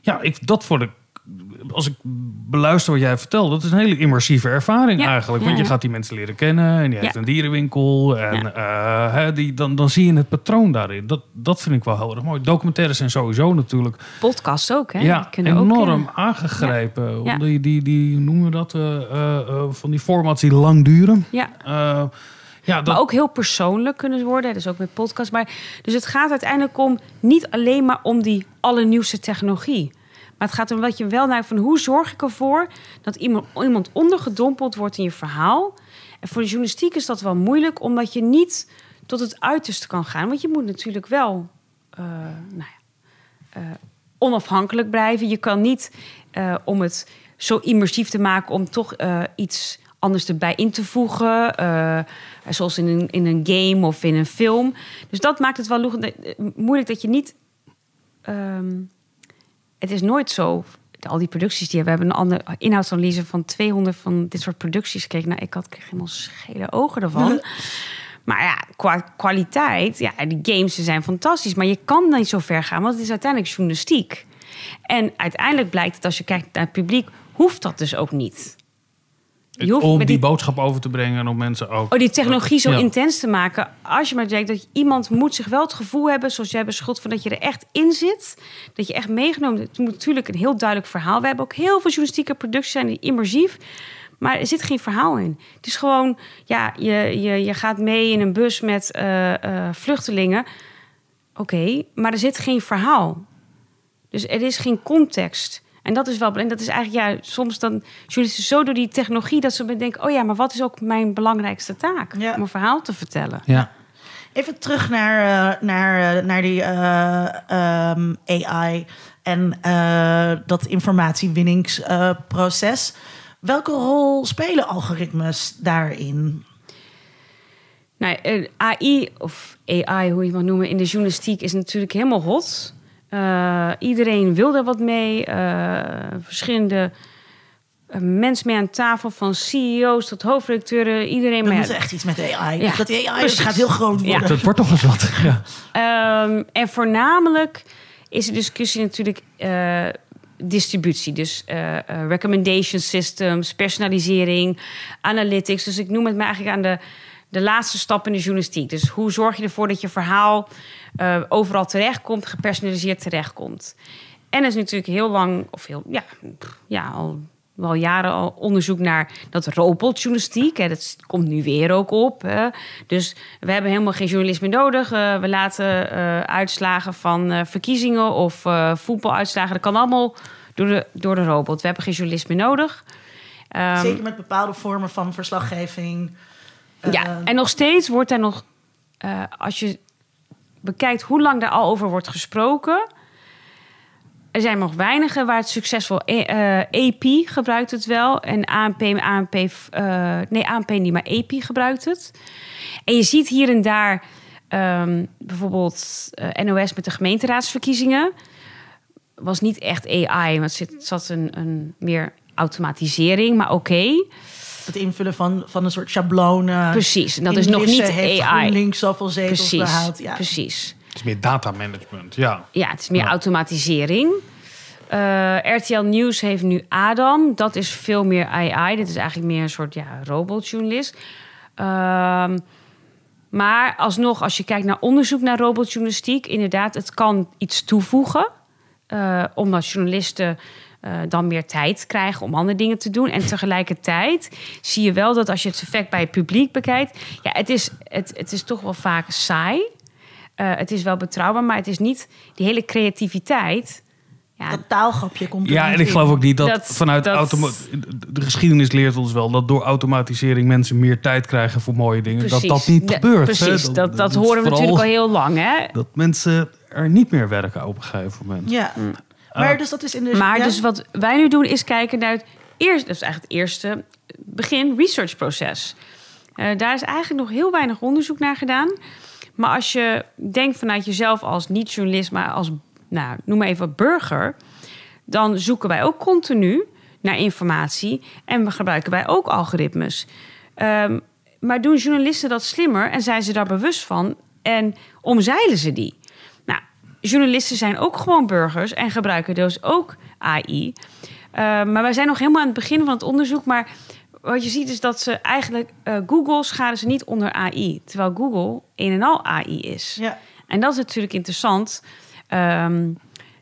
Ja, ik, dat vond ik... Als ik beluister wat jij vertelt, dat is een hele immersieve ervaring Ja. eigenlijk. Ja, Want je gaat die mensen leren kennen en Ja. heeft een dierenwinkel. En eh, die, dan, dan zie je het patroon daarin. Dat, dat vind ik wel heel erg mooi. Documentaires zijn sowieso natuurlijk Podcast ook, hè? ja, kunnen ook, enorm eh, aangegrepen. Ja. Die, die, die, noemen we dat? eh, van die formats die lang duren. ja, ja, dat, maar ook heel persoonlijk kunnen worden. Dus ook met podcast. Maar, dus het gaat uiteindelijk om niet alleen maar om die allernieuwste technologie. Maar het gaat om wat je wel naar van hoe zorg ik ervoor dat iemand, ondergedompeld wordt in je verhaal. En voor de journalistiek is dat wel moeilijk, omdat je niet tot het uiterste kan gaan. Want je moet natuurlijk wel eh, nou ja, eh, onafhankelijk blijven. Je kan niet eh, om het zo immersief te maken om toch iets anders erbij in te voegen. zoals in een, in een game of in een film. Dus dat maakt het wel moeilijk dat je niet. ehm, het is nooit zo. Al die producties die we hebben, een andere inhoudsanalyse van 200 van dit soort producties gekeken. Nou, ik had kreeg helemaal schele ogen ervan. *laughs* Maar ja, qua kwaliteit, ja, die games ze zijn fantastisch. Maar je kan niet zo ver gaan, want het is uiteindelijk journalistiek. En uiteindelijk blijkt het, als je kijkt naar het publiek, hoeft dat dus ook niet. Je hoeft om die boodschap over te brengen en om mensen ook... Oh, die technologie zo Ja. intens te maken. Als je maar denkt dat iemand moet zich wel het gevoel hebben, zoals jij beschuld van dat je er echt in zit. Dat je echt meegenomen Het moet natuurlijk een heel duidelijk verhaal. We hebben ook heel veel journalistieke producties zijn die immersief. Maar er zit geen verhaal in. Het is gewoon, ja, je, je, je gaat mee in een bus met eh, eh, vluchtelingen. Oké, maar er zit geen verhaal. Dus er is geen context. En dat is wel, en dat is eigenlijk, ja, soms dan journalisten zo door die technologie dat ze denken, oh ja, maar wat is ook mijn belangrijkste taak? Ja. Om een verhaal te vertellen. Ja. Even terug naar, eh, naar, eh, naar die eh, ehm, AI en eh, dat informatiewinningsproces. Welke rol spelen algoritmes daarin? Nou, AI of AI, hoe je het mag noemen, in de journalistiek is natuurlijk helemaal hot. Eh, iedereen wil er wat mee. Eh, verschillende eh, mensen mee aan tafel, van CEO's tot hoofdredacteuren. Iedereen mee. moeten echt iets met AI. Ja, dat AI precies. gaat heel groot Ja. worden. Dat wordt toch eens wat. *laughs* Ja. Ehm, en voornamelijk is de discussie natuurlijk eh, distributie. Dus eh, eh, recommendation systems, personalisering, analytics. Dus ik noem het maar eigenlijk aan de, de laatste stap in de journalistiek. Dus hoe zorg je ervoor dat je verhaal eh, overal terechtkomt, gepersonaliseerd terechtkomt. En er is natuurlijk heel lang, of heel, ja, ja al wel jaren al onderzoek naar dat robotjournalistiek. Hè, dat komt nu weer ook op. Hè. Dus we hebben helemaal geen journalist meer nodig. Eh, we laten eh, uitslagen van verkiezingen of voetbaluitslagen. Dat kan allemaal door de, door de robot. We hebben geen journalist meer nodig. Ehm, Zeker met bepaalde vormen van verslaggeving. Ja, Eh, en nog steeds wordt daar nog, eh, als je bekijkt hoe lang daar al over wordt gesproken. Er zijn nog weinigen waar het succesvol eh, eh, AP gebruikt het wel. En ANP, ANP nee, ANP niet, maar AP gebruikt het. En je ziet hier en daar ehm, bijvoorbeeld NOS met de gemeenteraadsverkiezingen. Was niet echt AI, want er zit- zat een, een meer automatisering, maar oké. Het invullen van, van een soort schablonen. Precies, en dat is nog niet AI. GroenLinks zoveel zetels Precies, behaald. Ja. precies. Het is meer datamanagement, ja. Ja, het is meer Ja. automatisering. Eh, RTL Nieuws heeft nu Adam. Dat is veel meer AI. Dit is eigenlijk meer een soort ja, robotjournalist. Ehm, maar alsnog, als je kijkt naar onderzoek naar robotjournalistiek... inderdaad, het kan iets toevoegen. eh, omdat journalisten eh, dan meer tijd krijgen om andere dingen te doen. En tegelijkertijd zie je wel dat als je het effect bij het publiek bekijkt... ja, het is, het, het is toch wel vaak saai. Eh, het is wel betrouwbaar, maar het is niet die hele creativiteit. Ja, Dat taalgrapje komt er Ja, en ik geloof ook niet dat, Dat- vanuit dat- automa- de geschiedenis leert ons wel dat door automatisering mensen meer tijd krijgen voor mooie dingen. Dat dat niet gebeurt. Precies, dat, dat, is horen we natuurlijk al heel lang. Hè? Dat mensen er niet meer werken op een gegeven moment. Ja. Maar dus dat is in de... Maar ja? dus wat wij nu doen is kijken naar het eerste, dat is eigenlijk het eerste begin researchproces. Eh daar is eigenlijk nog heel weinig onderzoek naar gedaan. Maar als je denkt vanuit jezelf als niet-journalist, maar als, nou, noem maar even burger, dan zoeken wij ook continu naar informatie en we gebruiken wij ook algoritmes. Ehm, maar doen journalisten dat slimmer en zijn ze daar bewust van en omzeilen ze die? Journalisten zijn ook gewoon burgers en gebruiken dus ook AI. Eh, maar wij zijn nog helemaal aan het begin van het onderzoek. Maar wat je ziet is dat ze eigenlijk... eh, Google scharen ze niet onder AI. Terwijl Google een en al AI is. Ja. En dat is natuurlijk interessant. ehm,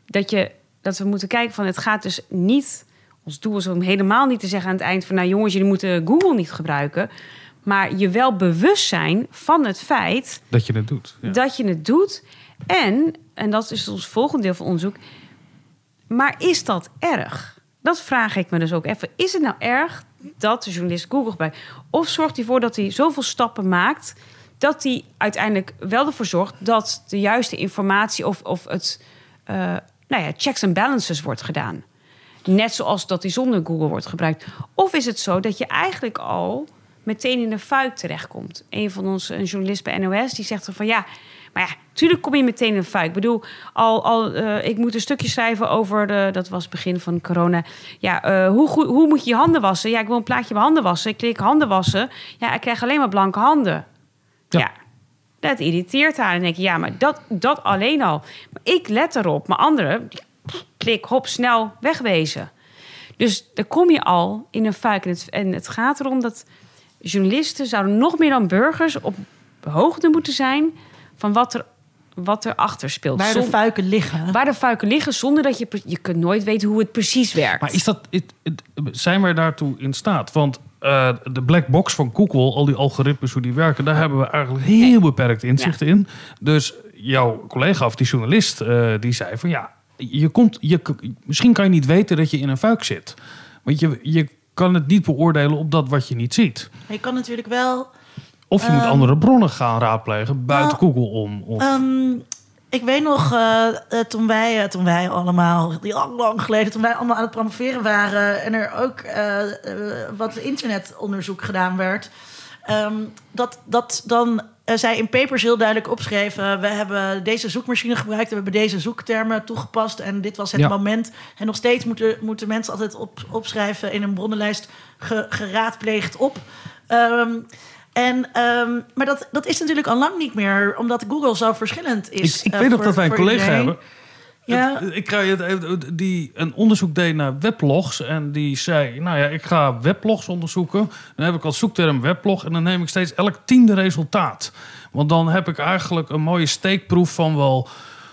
dat, je, dat we moeten kijken van het gaat dus niet... Ons doel is om helemaal niet te zeggen aan het eind van... nou jongens, jullie moeten Google niet gebruiken. Maar je wel bewust zijn van het feit Dat je het doet. Ja. dat je het doet. En, en dat is ons volgende deel van onderzoek. Maar is dat erg? Dat vraag ik me dus ook even. Is het nou erg dat de journalist Google gebruikt? Of zorgt hij ervoor dat hij zoveel stappen maakt... dat hij uiteindelijk wel ervoor zorgt... dat de juiste informatie of, of het... eh, nou ja, checks en balances wordt gedaan. Net zoals dat die zonder Google wordt gebruikt. Of is het zo dat je eigenlijk al meteen in de fuik terechtkomt? Een van onze een journalist bij NOS die zegt er van ja, maar ja, tuurlijk kom je meteen in de fuik. Ik bedoel, al, al eh, ik moet een stukje schrijven over de, dat was het begin van corona. Ja, eh, hoe, goed, hoe moet je je handen wassen? Ja, ik wil een plaatje bij handen wassen. Ik klik handen wassen. Ja, ik krijg alleen maar blanke handen. Ja. ja. Dat irriteert haar. En denk je, ja, maar dat, dat alleen al. Ik let erop. Maar anderen, klik, hop, snel wegwezen. Dus daar kom je al in een fuik. En het, en het gaat erom dat journalisten zouden nog meer dan burgers op hoogte moeten zijn van wat er, wat er achter speelt. Waar de fuiken liggen. waar de fuiken liggen, zonder dat je... Je kunt nooit weten hoe het precies werkt. Maar is dat, zijn wij daartoe in staat? Want eh, de black box van Google, al die algoritmes, hoe die werken, daar hebben we eigenlijk heel beperkt inzicht in. Dus jouw collega of die journalist, eh, die zei van ja, je komt, je, misschien kan je niet weten dat je in een fuik zit. Want je, je kan het niet beoordelen op dat wat je niet ziet. Je kan natuurlijk wel... Of je moet Ehm, andere bronnen gaan raadplegen buiten nou, Google om. Of, Ehm, ik weet nog, eh, eh, toen, wij, eh, toen wij allemaal, lang, lang geleden, toen wij allemaal aan het promoveren waren en er ook wat internetonderzoek gedaan werd, ehm, dat, dat dan zij in papers heel duidelijk opschreven: we hebben deze zoekmachine gebruikt, we hebben deze zoektermen toegepast en dit was het Ja. moment. En nog steeds moeten, moeten mensen altijd op, opschrijven in een bronnenlijst ge- geraadpleegd op. Ehm, en, ehm, maar dat, dat is natuurlijk al lang niet meer, omdat Google zo verschillend is. ik ik eh, weet nog dat wij een collega iedereen. hebben. Ja, Het- Ik krijg het die een onderzoek deed naar weblogs. En die zei: Nou ja, ik ga weblogs onderzoeken. Dan heb ik als zoekterm weblog. En dan neem ik steeds elk tiende resultaat. Want dan heb ik eigenlijk een mooie steekproef van wel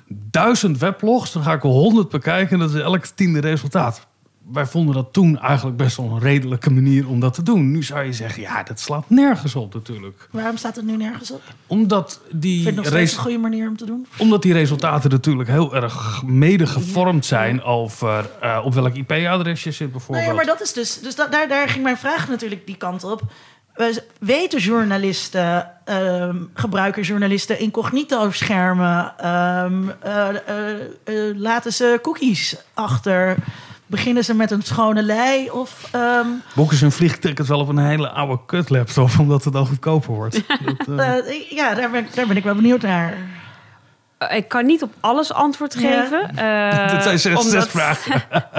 duizend weblogs. Dan ga ik er honderd bekijken. En dat is elk tiende resultaat. Wij vonden dat toen eigenlijk best wel een redelijke manier om dat te doen. Nu zou je zeggen: Ja, dat slaat nergens op natuurlijk. waarom staat het nu nergens op? Omdat die vind nog steeds een goede manier om te doen. omdat die resultaten natuurlijk heel erg mede gevormd zijn over eh, op welk IP-adres je zit Nou bijvoorbeeld. ja, maar dat is dus. Dus da- daar, daar ging mijn vraag natuurlijk die kant op. We weten journalisten, ehm, gebruiken journalisten incognito-schermen? ehm, eh, eh, eh, laten ze cookies achter? Beginnen ze met een schone lei? Of, ehm, Boeken ze een vliegticket wel op een hele oude kutlaptop, omdat het dan goedkoper wordt. *laughs* Dat, eh, eh, ja, daar ben, daar ben ik wel benieuwd naar. Eh, Ik kan niet op alles antwoord Ja. geven. *laughs* eh, Dit zijn zes, omdat- zes vragen. *laughs*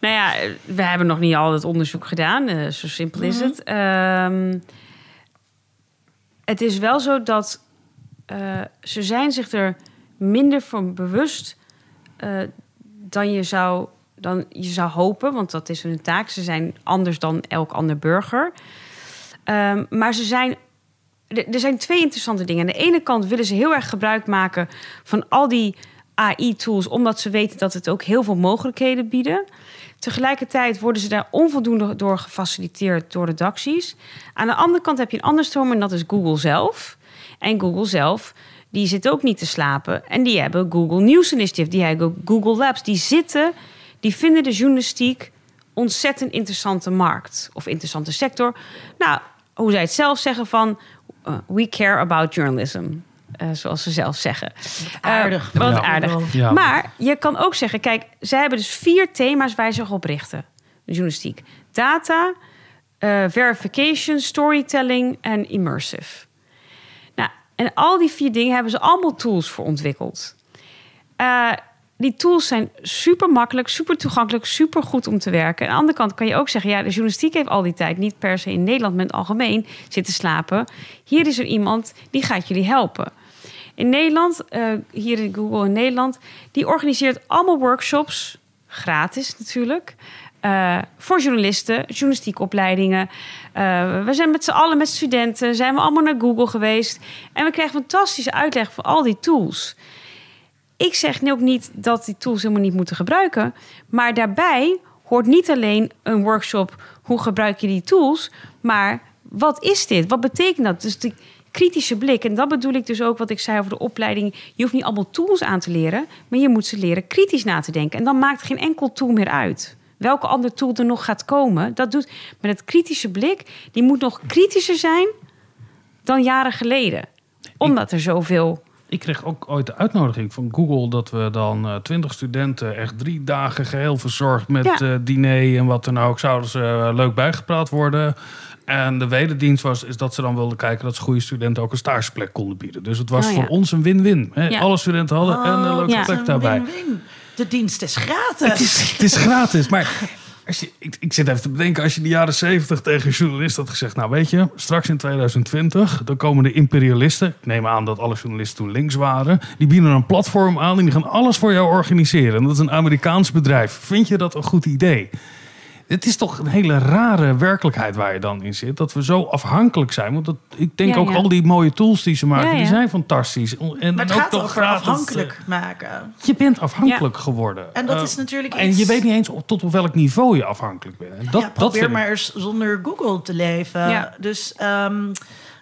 Nou ja, we hebben nog niet al het onderzoek gedaan. eh, zo simpel is het. Ehm, het is wel zo dat eh, ze zijn zich er minder van bewust eh, dan je zou dan je zou hopen, want dat is hun taak. Ze zijn anders dan elk ander burger. Ehm, maar ze zijn er zijn twee interessante dingen. Aan de ene kant willen ze heel erg gebruik maken van al die AI-tools, omdat ze weten dat het ook heel veel mogelijkheden bieden. Tegelijkertijd worden ze daar onvoldoende door gefaciliteerd door redacties. Aan de andere kant heb je een ander stroom en dat is Google zelf. En Google zelf, die zit ook niet te slapen. En die hebben Google News Initiative, die hebben Google Labs. Die zitten, die vinden de journalistiek ontzettend interessante markt of interessante sector. Nou, hoe zij het zelf zeggen van uh, we care about journalism. Uh, zoals ze zelf zeggen. aardig. Uh, wat Ja. aardig. Ja. Maar je kan ook zeggen, kijk, zij hebben dus vier thema's waar ze zich op richten. De journalistiek. Data, uh, verification, storytelling en immersive. Nou, en al die vier dingen hebben ze allemaal tools voor ontwikkeld. Die tools zijn super makkelijk, super toegankelijk, super goed om te werken. Aan de andere kant kan je ook zeggen: ja, de journalistiek heeft al die tijd niet per se in Nederland met het algemeen zitten slapen. Hier is er iemand die gaat jullie helpen. In Nederland, uh, hier in Google in Nederland, die organiseert allemaal workshops, gratis natuurlijk. Uh, voor journalisten, journalistieke opleidingen. Uh, we zijn met z'n allen met studenten, zijn we allemaal naar Google geweest. En we krijgen fantastische uitleg van al die tools. Ik zeg nu ook niet dat die tools helemaal niet moeten gebruiken. Maar daarbij hoort niet alleen een workshop hoe gebruik je die tools, maar wat is dit? Wat betekent dat? Dus de kritische blik. En dat bedoel ik dus ook wat ik zei over de opleiding. Je hoeft niet allemaal tools aan te leren, maar je moet ze leren kritisch na te denken. En dan maakt geen enkel tool meer uit. Welke andere tool er nog gaat komen, dat doet met het kritische blik. Die moet nog kritischer zijn dan jaren geleden. Omdat er zoveel ik kreeg ook ooit de uitnodiging van Google dat we dan twintig uh, studenten echt drie dagen geheel verzorgd met ja. uh, diner en wat dan ook zouden ze uh, leuk bijgepraat worden. En de wederdienst was is dat ze dan wilden kijken dat ze goede studenten ook een stageplek konden bieden. Dus het was oh, voor ons een win-win. Ja. Alle studenten hadden oh, en een leuke ja. plek daarbij. Win -win. De dienst is gratis. Het is, het is gratis, maar *laughs* als je, ik, zit even te bedenken, als je in de jaren 70 tegen een journalist had gezegd... nou weet je, straks in 2020, dan komen de imperialisten... ik neem aan dat alle journalisten toen links waren... die bieden een platform aan en die gaan alles voor jou organiseren. En dat is een Amerikaans bedrijf. Vind je dat een goed idee? Het is toch een hele rare werkelijkheid waar je dan in zit. Dat we zo afhankelijk zijn. Want dat, ik denk Ja, ook ja. al die mooie tools die ze maken, Ja, ja. die zijn fantastisch. En, Maar en het ook gaat over gratis, eh, afhankelijk maken. Je bent afhankelijk geworden. En dat Eh, is natuurlijk En iets- je weet niet eens op, tot op welk niveau je afhankelijk bent. En dat, ja, dat probeer vind ik- maar eens zonder Google te leven. Ja. Dus ehm,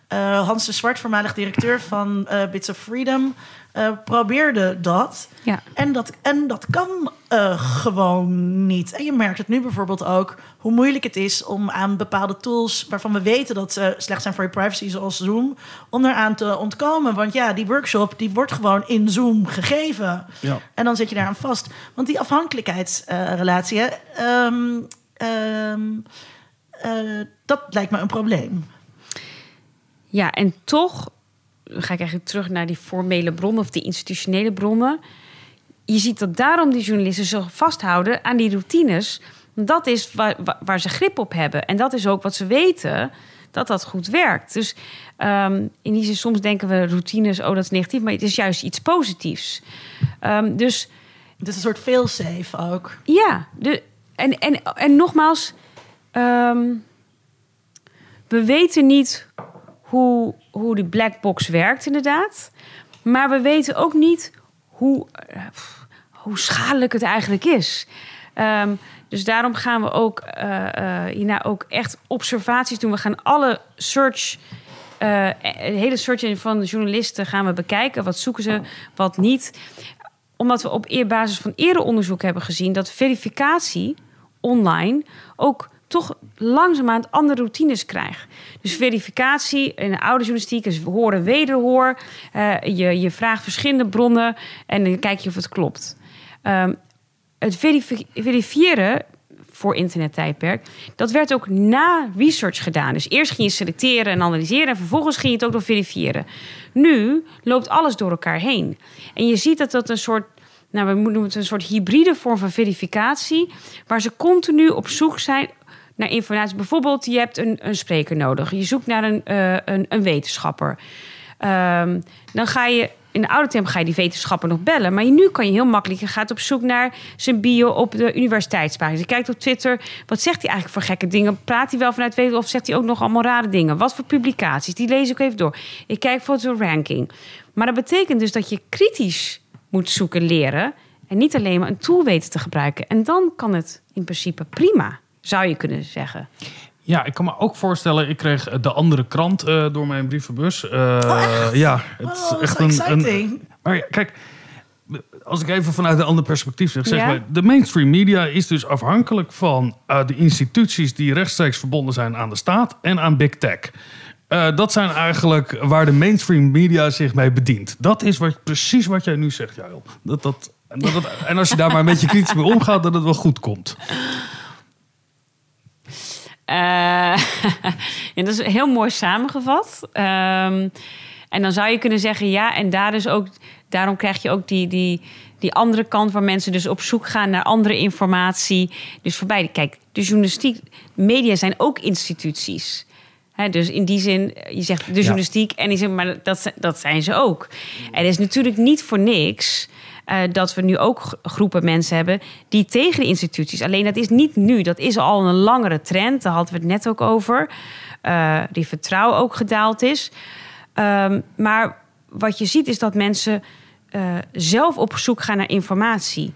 eh, Hans de Zwart, voormalig directeur van Bits of Freedom, eh, probeerde dat. Ja. En dat, en dat kan eh, gewoon niet. En je merkt het nu bijvoorbeeld ook hoe moeilijk het is om aan bepaalde tools waarvan we weten dat ze slecht zijn voor je privacy, zoals Zoom, om eraan te ontkomen. Want ja, die workshop die wordt gewoon in Zoom gegeven. Ja. En dan zit je daaraan vast. Want die afhankelijkheidsrelatie, hè, ehm, ehm, eh, dat lijkt me een probleem. Ja, en toch ga ik eigenlijk terug naar die formele bronnen of die institutionele bronnen. Je ziet dat daarom die journalisten zich vasthouden aan die routines. Dat is waar, waar- ze grip op hebben. En dat is ook wat ze weten, dat dat goed werkt. Dus ehm, in die zin, soms denken we routines, oh dat is negatief. Maar het is juist iets positiefs. Ehm, dus Het is een soort failsafe ook. ja, de, en, en, en nogmaals, ehm, we weten niet hoe, hoe die black box werkt, inderdaad. Maar we weten ook niet hoe, eh, hoe schadelijk het eigenlijk is. Ehm, dus daarom gaan we ook, eh, eh, hierna ook echt observaties doen. We gaan alle search, de hele search van de journalisten gaan we bekijken. Wat zoeken ze, wat niet omdat we op basis van eerder onderzoek hebben gezien dat verificatie online ook toch langzaamaan andere routines krijgt. Dus verificatie in de oude journalistiek is horen wederhoor. Eh, je, je vraagt verschillende bronnen en dan kijk je of het klopt. Ehm, het verifi- verifiëren voor internettijdperk, dat werd ook na research gedaan. Dus eerst ging je selecteren en analyseren en vervolgens ging je het ook nog verifiëren. Nu loopt alles door elkaar heen. En je ziet dat dat een soort, nou we noemen het een soort hybride vorm van verificatie, waar ze continu op zoek zijn naar informatie. Bijvoorbeeld, je hebt een, een spreker nodig. Je zoekt naar een, eh, een, een wetenschapper. Ehm, dan ga je in de oude term ga je die wetenschapper nog bellen. Maar nu kan je heel makkelijk. Je gaat op zoek naar zijn bio op de universiteitspagina. Je kijkt op Twitter. Wat zegt hij eigenlijk voor gekke dingen? Praat hij wel vanuit weten of zegt hij ook nog allemaal rare dingen? Wat voor publicaties? Die lees ik even door. Ik kijk voor zo'n ranking. Maar dat betekent dus dat je kritisch moet zoeken leren. En niet alleen maar een tool weten te gebruiken. En dan kan het in principe prima, zou je kunnen zeggen. Ja, ik kan me ook voorstellen, ik kreeg de andere krant eh, door mijn brievenbus. Eh, Ja, het is Oh, echt so een. Maar ja, kijk, als ik even vanuit een ander perspectief zeg, zeg Ja. maar, de mainstream media is dus afhankelijk van eh, de instituties die rechtstreeks verbonden zijn aan de staat en aan big tech. Dat zijn eigenlijk waar de mainstream media zich mee bedient. Dat is wat, precies wat jij nu zegt, Jael. Dat, dat, en, dat, en als je daar maar een beetje kritisch mee omgaat, dat het wel goed komt. Eh, *laughs* ja, dat is heel mooi samengevat. Ehm, en dan zou je kunnen zeggen, ja, en daar is ook, daarom krijg je ook die, die, die andere kant waar mensen dus op zoek gaan naar andere informatie. Dus voorbij, kijk, de journalistiek, media zijn ook instituties. Dus in die zin, je zegt de journalistiek en die zin, maar dat, dat zijn ze ook. En het is natuurlijk niet voor niks eh, dat we nu ook groepen mensen hebben die tegen de instituties. Alleen dat is niet nu, dat is al een langere trend. Daar hadden we het net ook over. eh, die vertrouwen ook gedaald is. Ehm, maar wat je ziet is dat mensen eh, zelf op zoek gaan naar informatie.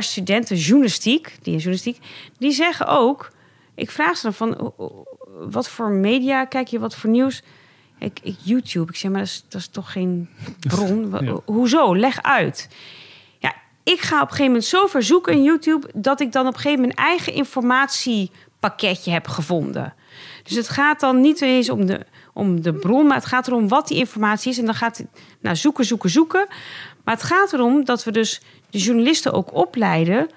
Studenten journalistiek, die in journalistiek, die zeggen ook, ik vraag ze dan van, wat voor media kijk je, wat voor nieuws? Ik, ik YouTube, ik zeg maar, dat is, dat is toch geen *laughs* bron? Ja. Hoezo? Leg uit. Ja, ik ga op een gegeven moment zo ver zoeken in YouTube dat ik dan op een gegeven moment mijn eigen informatiepakketje heb gevonden. Dus het gaat dan niet eens om de, om de bron, maar het gaat erom wat die informatie is. En dan gaat het nou, zoeken, zoeken, zoeken. Maar het gaat erom dat we dus de journalisten ook opleiden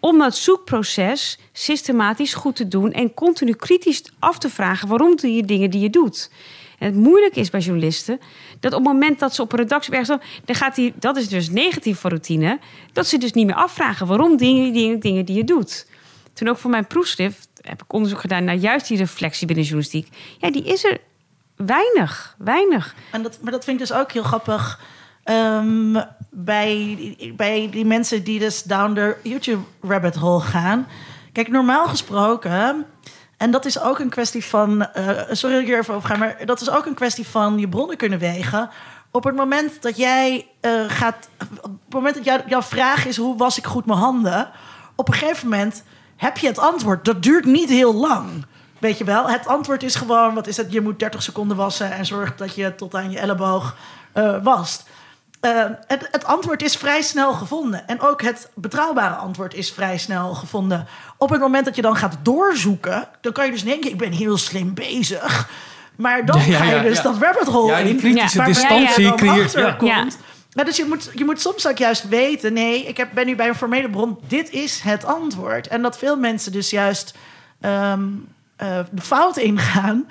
om dat zoekproces systematisch goed te doen en continu kritisch af te vragen waarom doe je dingen die je doet. En het moeilijke is bij journalisten dat op het moment dat ze op een redactie ergens dan gaat die, dat is dus negatief voor routine, dat ze dus niet meer afvragen waarom dingen, dingen, dingen die je doet. Toen ook voor mijn proefschrift heb ik onderzoek gedaan naar juist die reflectie binnen journalistiek. Ja, die is er weinig, weinig. En dat, maar dat vind ik dus ook heel grappig. ehm, bij, bij die mensen die dus down the YouTube rabbit hole gaan. Kijk, normaal gesproken. En dat is ook een kwestie van. eh, sorry dat ik hier even over ga, maar dat is ook een kwestie van je bronnen kunnen wegen. Op het moment dat jij eh, gaat. Op het moment dat jou- jouw vraag is: hoe was ik goed mijn handen? Op een gegeven moment heb je het antwoord. Dat duurt niet heel lang. Weet je wel, het antwoord is gewoon, wat is het? Je moet 30 seconden wassen en zorg dat je tot aan je elleboog eh, wast. Uh, het, het, antwoord is vrij snel gevonden. En ook het betrouwbare antwoord is vrij snel gevonden. Op het moment dat je dan gaat doorzoeken, dan kan je dus denken: ik ben heel slim bezig. Maar dan *laughs* Ja, ga je ja, dus ja. dat rabbit hole Ja, die in. kritische distantie creëert- ja. achterkomt. Dus je moet, je moet soms ook juist weten: nee, ik heb, ben nu bij een formele bron. Dit is het antwoord. En dat veel mensen dus juist ehm, eh, de fout ingaan.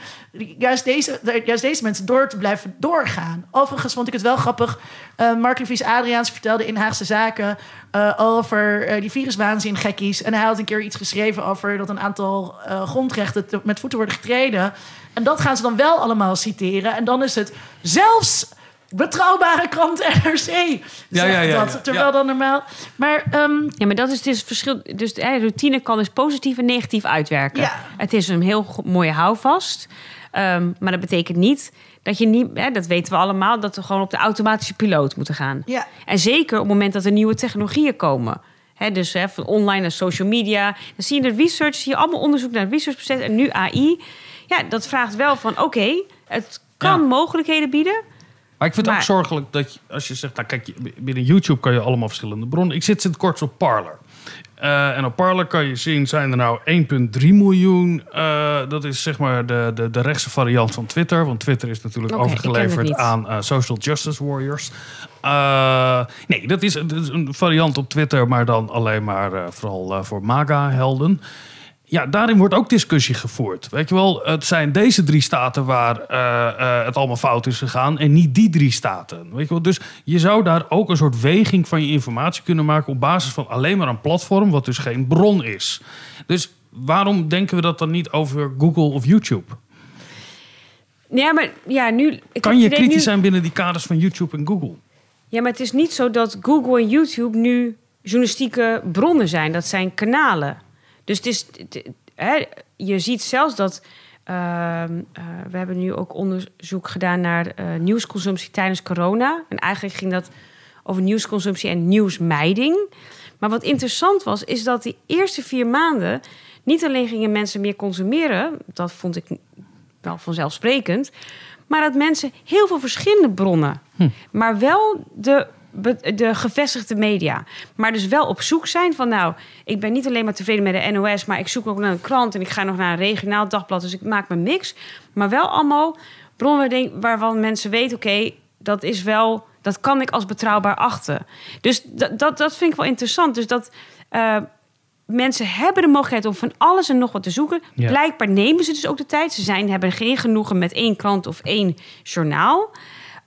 Juist deze, juist deze mensen door te blijven doorgaan. Overigens vond ik het wel grappig. eh Mark Adriaans vertelde in Haagse Zaken eh, over die viruswaanzin gekkies. En hij had een keer iets geschreven over dat een aantal grondrechten te- met voeten worden getreden. En dat gaan ze dan wel allemaal citeren. En dan is het zelfs betrouwbare krant NRC zegt Ja, ja, ja, dat. Terwijl Ja. dan normaal... Maar ehm, Ja, maar dat is dus het verschil. Dus de routine kan dus positief en negatief uitwerken. Ja. Het is een heel mooie houvast. Ehm, maar dat betekent niet dat je niet, hè, dat weten we allemaal, dat we gewoon op de automatische piloot moeten gaan. ja, En zeker op het moment dat er nieuwe technologieën komen. Hè, dus hè, van online naar social media. Dan zie je de research, zie je allemaal onderzoek naar het researchproces en nu AI. Ja, dat vraagt wel van oké, het kan Ja. mogelijkheden bieden. Maar ik vind het ook zorgelijk dat je, als je zegt, nou kijk, binnen YouTube kan je allemaal verschillende bronnen. Ik zit sinds kort op Parler. Eh, en op Parler kan je zien, zijn er nou 1,3 miljoen. eh, dat is zeg maar de, de, de rechtse variant van Twitter. Want Twitter is natuurlijk overgeleverd aan eh, social justice warriors. Nee, dat is, dat is een variant op Twitter, maar dan alleen maar vooral voor MAGA-helden. Ja, daarin wordt ook discussie gevoerd. Weet je wel, het zijn deze drie staten waar eh, eh, het allemaal fout is gegaan en niet die drie staten. Weet je wel, dus je zou daar ook een soort weging van je informatie kunnen maken op basis van alleen maar een platform, wat dus geen bron is. Dus waarom denken we dat dan niet over Google of YouTube? Ja, maar ja, nu. Kan je kritisch nu- zijn binnen die kaders van YouTube en Google? Ja, maar het is niet zo dat Google en YouTube nu journalistieke bronnen zijn. Dat zijn kanalen. Dus het is, het- hè, je ziet zelfs dat. ehm, eh, we hebben nu ook onderzoek gedaan naar eh, nieuwsconsumptie tijdens corona. En eigenlijk ging dat over nieuwsconsumptie en nieuwsmijding. Maar wat interessant was, is dat die eerste vier maanden niet alleen gingen mensen meer consumeren, dat vond ik wel vanzelfsprekend, maar dat mensen heel veel verschillende bronnen, maar wel de, de gevestigde media, maar dus wel op zoek zijn van, nou, ik ben niet alleen maar tevreden met de NOS, maar ik zoek ook naar een krant en ik ga nog naar een regionaal dagblad, dus ik maak mijn mix, maar wel allemaal bronnen waarvan mensen weten, oké, dat is wel, dat kan ik als betrouwbaar achten. Dus dat, dat, dat vind ik wel interessant. Dus dat eh, mensen hebben de mogelijkheid om van alles en nog wat te zoeken. Ja. Blijkbaar nemen ze dus ook de tijd. Ze zijn, hebben geen genoegen met één krant of één journaal.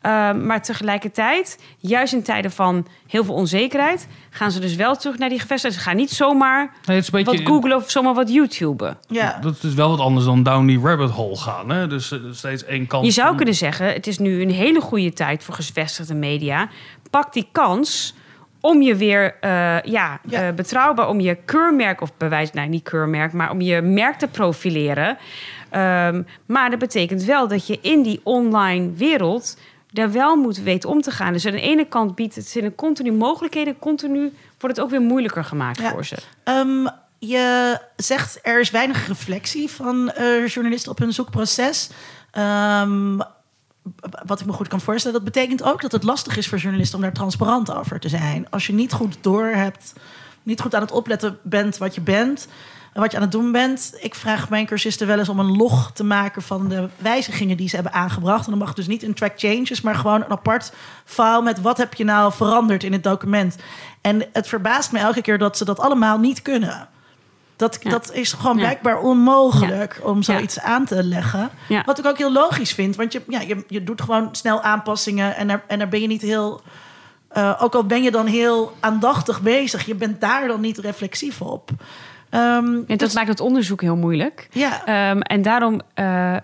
Uh, maar tegelijkertijd, juist in tijden van heel veel onzekerheid, gaan ze dus wel terug naar die gevestigde. Ze gaan niet zomaar Nee, het is een wat googlen of zomaar wat YouTuben. ja. Dat is wel wat anders dan down die rabbit hole gaan. Hè? Dus eh, steeds één kant. Je zou van- kunnen zeggen, het is nu een hele goede tijd voor gevestigde media. Pak die kans om je weer eh, ja, Ja. eh, betrouwbaar, om je keurmerk, of bewijs, nou niet keurmerk, maar om je merk te profileren. Ehm, maar dat betekent wel dat je in die online wereld daar wel moet weten om te gaan. Dus aan de ene kant biedt het zinnen continu mogelijkheden, continu wordt het ook weer moeilijker gemaakt Ja. voor ze. Ehm, je zegt er is weinig reflectie van eh, journalisten op hun zoekproces. Ehm, wat ik me goed kan voorstellen, dat betekent ook dat het lastig is voor journalisten om daar transparant over te zijn. Als je niet goed door hebt, niet goed aan het opletten bent wat je bent en wat je aan het doen bent. Ik vraag mijn cursisten wel eens om een log te maken van de wijzigingen die ze hebben aangebracht. En dan mag dus niet een track changes, maar gewoon een apart file met wat heb je nou veranderd in het document. En het verbaast me elke keer dat ze dat allemaal niet kunnen. Dat, Ja. dat is gewoon Ja. blijkbaar onmogelijk om zoiets aan te leggen. Wat ik ook heel logisch vind. Want je, ja, je, je doet gewoon snel aanpassingen en daar, en daar ben je niet heel... eh, ook al ben je dan heel aandachtig bezig, je bent daar dan niet reflexief op. En dat dus- maakt het onderzoek heel moeilijk. ja, Ehm, en daarom eh, eh,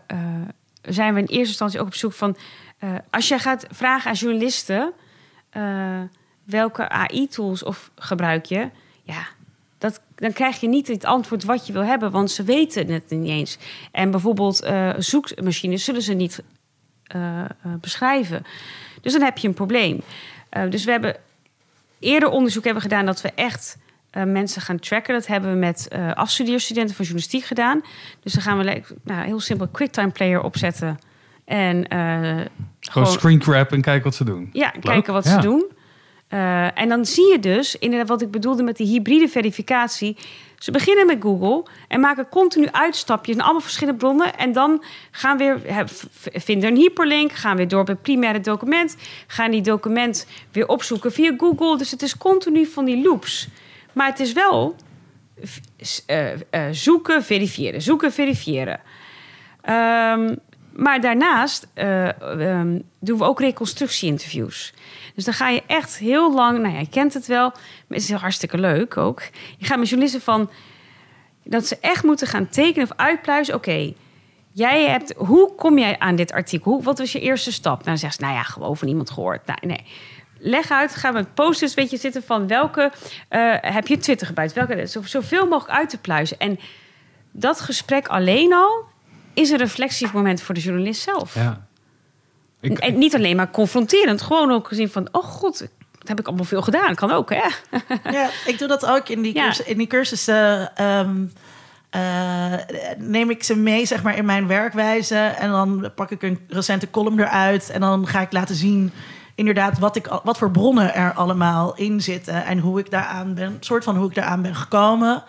zijn we in eerste instantie ook op zoek van... eh, als jij gaat vragen aan journalisten... welke AI-tools of gebruik je... Ja, dat, dan krijg je niet het antwoord wat je wil hebben... want ze weten het niet eens. En bijvoorbeeld eh, zoekmachines zullen ze niet beschrijven. Dus dan heb je een probleem. Dus we hebben eerder onderzoek hebben gedaan... dat we echt eh, mensen gaan tracken. Dat hebben we met eh afstudeerstudenten van journalistiek gedaan. Dus dan gaan we nou, heel simpel QuickTime Player opzetten. En eh, Gewoon gewoon screen grab en kijken wat ze doen. ja, Leuk. kijken wat Ja. ze doen. En dan zie je dus, inderdaad wat ik bedoelde met die hybride verificatie. Ze beginnen met Google en maken continu uitstapjes naar allemaal verschillende bronnen. En dan gaan weer, vinden een hyperlink, gaan weer door bij het primaire document. Gaan die document weer opzoeken via Google. Dus het is continu van die loops. Maar het is wel eh, eh, zoeken, verifiëren, zoeken, verifiëren. Ehm, maar daarnaast eh, ehm, doen we ook reconstructie-interviews. Dus dan ga je echt heel lang, nou ja, je kent het wel, maar het is heel hartstikke leuk ook. Je gaat met journalisten van dat ze echt moeten gaan tekenen of uitpluizen. Oké, jij hebt, hoe kom jij aan dit artikel? Hoe, wat was je eerste stap? Nou, dan zegt ze, nou ja, gewoon van iemand gehoord. Nou, nee. Leg uit, gaan we met post-its weet je, zitten van welke eh, heb je Twitter gebruikt? Welke, zo- zoveel mogelijk uit te pluizen. En dat gesprek alleen al is een reflectiemoment voor de journalist zelf. Ja. Ik, En niet alleen maar confronterend, gewoon ook gezien van, oh god, dat heb ik allemaal veel gedaan. Kan ook, hè? *laughs* Ja, ik doe dat ook in die, Ja. cursus, in die cursussen. ehm, eh, neem ik ze mee, zeg maar, in mijn werkwijze. En dan pak ik een recente column eruit. En dan ga ik laten zien, inderdaad, wat, ik, wat voor bronnen er allemaal in zitten. En hoe ik daaraan ben, soort van hoe ik daaraan ben gekomen.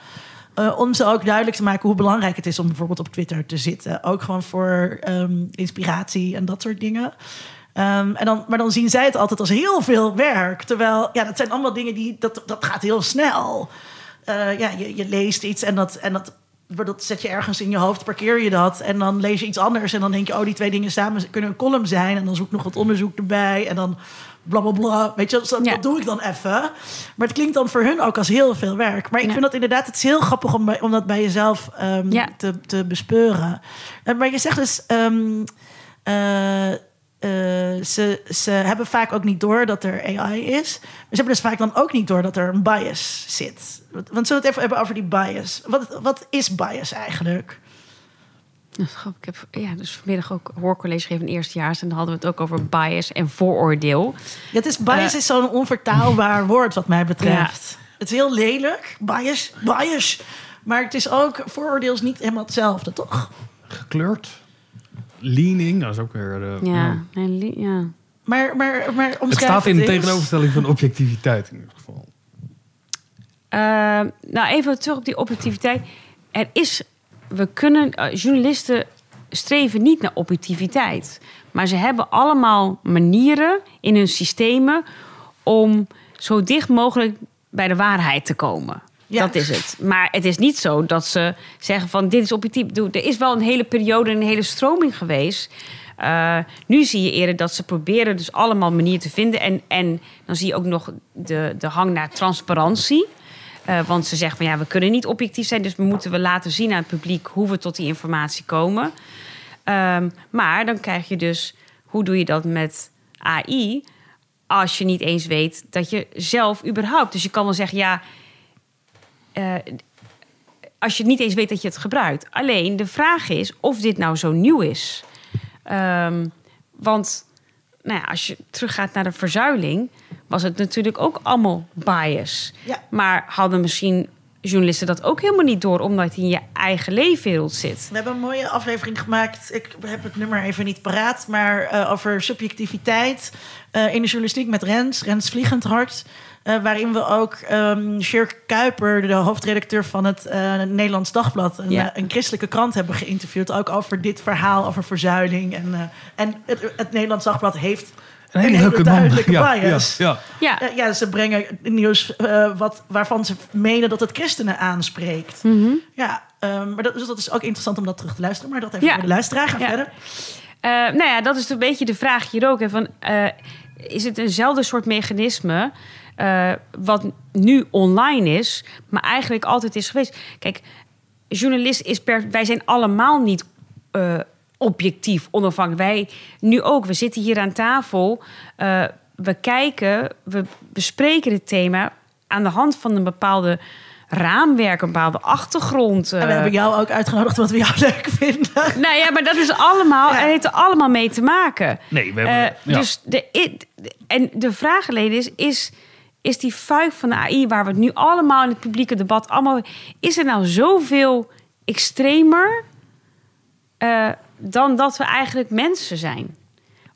Eh, om ze ook duidelijk te maken hoe belangrijk het is om bijvoorbeeld op Twitter te zitten. Ook gewoon voor ehm, inspiratie en dat soort dingen. Ehm, en dan, maar dan zien zij het altijd als heel veel werk. Terwijl, ja, dat zijn allemaal dingen die, dat, dat gaat heel snel. Eh, ja, je, je leest iets en dat, en dat, dat zet je ergens in je hoofd, parkeer je dat. En dan lees je iets anders en dan denk je, oh, die twee dingen samen kunnen een column zijn. En dan zoek ik nog wat onderzoek erbij en dan bla bla bla. Weet je, dat, Ja. dat doe ik dan even. Maar het klinkt dan voor hun ook als heel veel werk. Maar ik Ja. vind dat inderdaad, het is heel grappig om, om dat bij jezelf ehm, Ja. te, te bespeuren. Eh, maar je zegt dus. eh, eh, ze, ze hebben vaak ook niet door dat er AI is. Maar ze hebben dus vaak dan ook niet door dat er een bias zit. Want zullen we het even hebben over die bias? Wat, wat is bias eigenlijk? Dat is grappig. Ik heb ja, dus vanmiddag ook hoorcollege gegeven in eerstejaars. En dan hadden we het ook over bias en vooroordeel. Ja, het is, bias Eh. is zo'n onvertaalbaar *laughs* woord wat mij betreft. Het is heel lelijk. Bias, bias. Maar het is ook, vooroordeel is niet helemaal hetzelfde, toch? gekleurd. Leaning, dat is ook weer... eh, Ja, ja. Maar, maar, maar Het staat in de tegenoverstelling van objectiviteit in ieder geval. Eh, nou, even terug op die objectiviteit. Er is, we kunnen, eh, journalisten streven niet naar objectiviteit. Maar ze hebben allemaal manieren in hun systemen om zo dicht mogelijk bij de waarheid te komen. Dat is het. Maar het is niet zo dat ze zeggen van dit is objectief. Er is wel een hele periode, een hele stroming geweest. Eh, nu zie je eerder dat ze proberen dus allemaal manieren te vinden. En, en dan zie je ook nog de, de hang naar transparantie. Eh, want ze zeggen van ja, we kunnen niet objectief zijn. Dus we moeten we laten zien aan het publiek hoe we tot die informatie komen. Ehm, maar dan krijg je dus, hoe doe je dat met AI? Als je niet eens weet dat je zelf überhaupt. Dus je kan wel zeggen, ja, eh, als je niet eens weet dat je het gebruikt. Alleen de vraag is of dit nou zo nieuw is. Ehm, want nou ja, als je teruggaat naar de verzuiling, was het natuurlijk ook allemaal bias. Ja. Maar hadden misschien journalisten dat ook helemaal niet door, omdat je in je eigen leefwereld zit. We hebben een mooie aflevering gemaakt. Ik heb het nummer even niet paraat. Maar eh, over subjectiviteit eh, in de journalistiek met Rens. Rens Vliegend Hart. Eh, waarin we ook ehm Sjerk Kuiper, de hoofdredacteur van het eh, Nederlands Dagblad... Een, Ja. eh, een christelijke krant hebben geïnterviewd. Ook over dit verhaal, over verzuiling. En, eh, en het, het Nederlands Dagblad heeft een hele, duidelijke Ja, bias. Ja, ja. Ja, ja, ze brengen nieuws eh, wat, waarvan ze menen dat het christenen aanspreekt. Mhm. Ja, ehm, maar dat, dus dat is ook interessant om dat terug te luisteren. Maar dat even Ja. voor de luisteraar. Ga Ja. verder. Eh, nou ja, dat is een beetje de vraag hier ook. Hè, van, eh, is het eenzelfde soort mechanisme eh, wat nu online is, maar eigenlijk altijd is geweest? Kijk, journalist is per... Wij zijn allemaal niet eh, objectief, onafhankelijk. Wij nu ook. We zitten hier aan tafel. eh, we kijken, we bespreken het thema aan de hand van een bepaalde raamwerk, een bepaalde achtergrond. En we eh, hebben jou ook uitgenodigd wat we jou *laughs* leuk vinden. nou ja, maar dat is allemaal, Ja. het heeft er allemaal mee te maken. Nee, we hebben... Ja. Dus de, en de vraag alleen is, is, is die fuik van de AI, waar we het nu allemaal in het publieke debat allemaal. Is het nou zoveel extremer eh, dan dat we eigenlijk mensen zijn?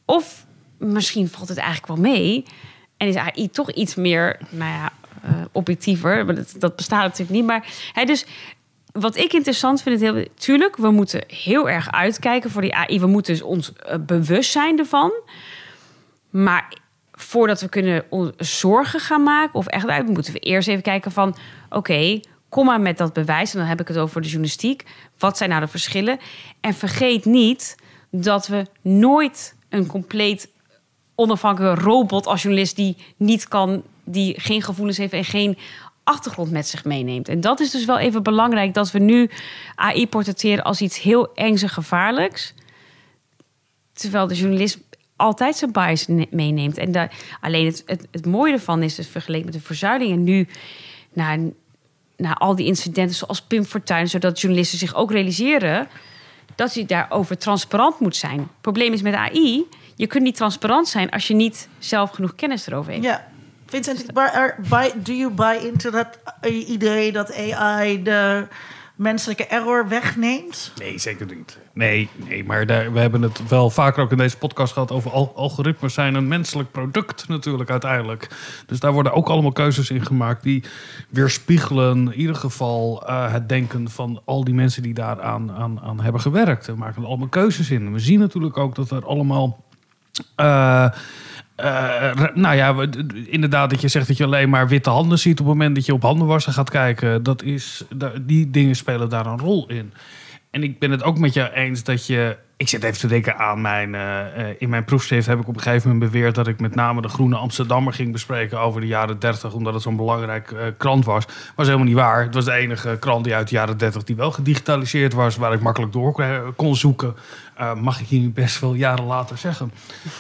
Of misschien valt het eigenlijk wel mee en is AI toch iets meer, nou ja, eh, objectiever. Maar dat, dat bestaat natuurlijk niet. Maar hè, dus wat ik interessant vind, het heel, tuurlijk, we moeten heel erg uitkijken voor die AI. We moeten dus ons eh, bewust zijn ervan. Maar voordat we kunnen zorgen gaan maken of echt uit, moeten we eerst even kijken van, oké, kom maar met dat bewijs. En dan heb ik het over de journalistiek. Wat zijn nou de verschillen? En vergeet niet dat we nooit een compleet onafhankelijke robot als journalist die niet kan, die geen gevoelens heeft en geen achtergrond met zich meeneemt. En dat is dus wel even belangrijk dat we nu AI portretteren als iets heel engs en gevaarlijks. Terwijl de journalist altijd zijn bias ne- meeneemt. En daar, alleen het, het, het mooie ervan is, dus vergeleken met de verzuiling en nu naar, naar al die incidenten zoals Pim Fortuyn, zodat journalisten zich ook realiseren dat je daarover transparant moet zijn. Het probleem is met AI, je kunt niet transparant zijn als je niet zelf genoeg kennis erover heeft. Ja. Vincent, do you buy into dat eh, idee dat AI de menselijke error wegneemt? Nee, zeker niet. Nee, nee maar daar, we hebben het wel vaker ook in deze podcast gehad over al, algoritmes zijn een menselijk product natuurlijk uiteindelijk. Dus daar worden ook allemaal keuzes in gemaakt die weerspiegelen in ieder geval eh, het denken van al die mensen die daar aan, aan, hebben gewerkt. We maken er allemaal keuzes in. We zien natuurlijk ook dat er allemaal... eh, eh, nou ja, inderdaad, dat je zegt dat je alleen maar witte handen ziet op het moment dat je op handenwassen gaat kijken. Dat is, die dingen spelen daar een rol in. En ik ben het ook met jou eens dat je. Ik zit even te denken aan mijn. eh, eh, in mijn proefschrift heb ik op een gegeven moment beweerd dat ik met name de Groene Amsterdammer ging bespreken over de jaren 30, omdat het zo'n belangrijk eh, krant was. Was helemaal niet waar. Het was de enige krant die uit de jaren 30 die wel gedigitaliseerd was, waar ik makkelijk door kon zoeken. Mag ik hier nu best wel jaren later zeggen.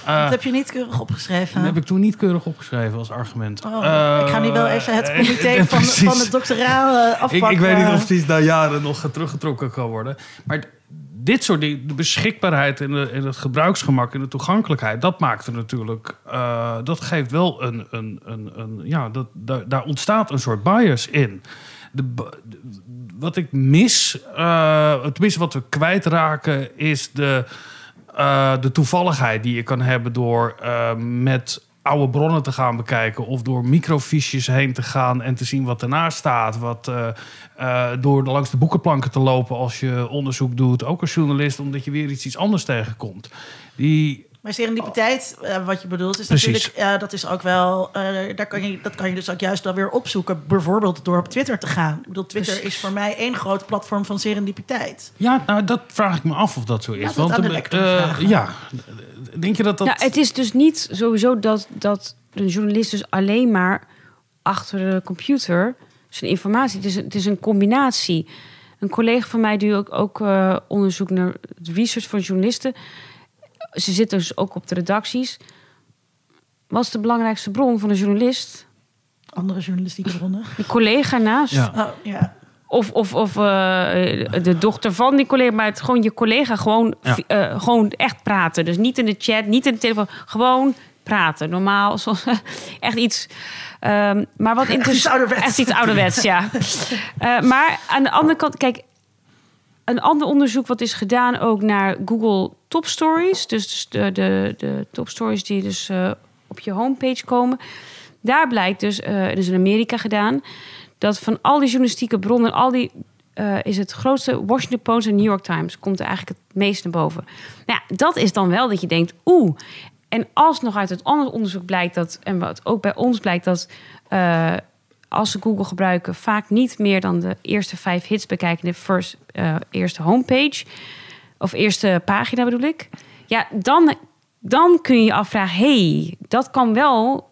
Dat heb je niet keurig opgeschreven. dat heb ik toen niet keurig opgeschreven als argument. Oh, ik ga nu wel even het comité van, van het doctoraal eh, ik, afpakken. ik weet niet of die na jaren nog teruggetrokken kan worden. Maar dit soort dingen, de beschikbaarheid en, de, en het gebruiksgemak en de toegankelijkheid, dat maakt er natuurlijk. eh, dat geeft wel een. een, een, een ja, dat, daar, daar ontstaat een soort bias in. De, wat ik mis, eh tenminste wat we kwijtraken, is de, eh, de toevalligheid die je kan hebben door met oude bronnen te gaan bekijken of door microfiches heen te gaan en te zien wat ernaast staat. Wat, eh, eh, door langs de boekenplanken te lopen als je onderzoek doet, ook als journalist, omdat je weer iets, iets anders tegenkomt. Die, Maar serendipiteit, eh, wat je bedoelt, is Precies. natuurlijk... dat is ook wel... eh, daar kan je, dat kan je dus ook juist wel weer opzoeken. Bijvoorbeeld door op Twitter te gaan. Ik bedoel, Twitter is voor mij één groot platform van serendipiteit. ja, nou, dat vraag ik me af of dat zo is. Aan de eh, ja, denk je dat dat... Ja, het is dus niet sowieso dat, dat een journalist dus alleen maar achter de computer zijn informatie. Het is, het is een combinatie. Een collega van mij die ook, ook eh, onderzoek naar het research van journalisten. Ze zitten dus ook op de redacties. Wat is de belangrijkste bron van een journalist? Andere journalistieke bronnen. Die collega naast. Ja. Oh, ja. Of, of, of eh, de dochter van die collega, maar het, gewoon je collega gewoon, Ja. eh, gewoon echt praten. Dus niet in de chat, niet in de telefoon, gewoon praten. Normaal, *laughs* zoals, echt iets. ehm, maar wat iets interessant. ouderwets. Echt iets ouderwets, ja. *laughs* Eh, maar aan de andere kant, kijk, een ander onderzoek wat is gedaan ook naar Google Top Stories. Dus de, de, de top stories die dus eh, op je homepage komen. Daar blijkt dus, eh het is in Amerika gedaan, dat van al die journalistieke bronnen, al die eh, is het grootste Washington Post en New York Times komt er eigenlijk het meest naar boven. Nou ja, dat is dan wel dat je denkt, oeh. En als nog uit het andere onderzoek blijkt dat, en wat ook bij ons blijkt dat als ze Google gebruiken, vaak niet meer dan de eerste vijf hits bekijken, de first, eh, eerste homepage of eerste pagina bedoel ik. Ja, dan, dan kun je je afvragen, hey, dat kan wel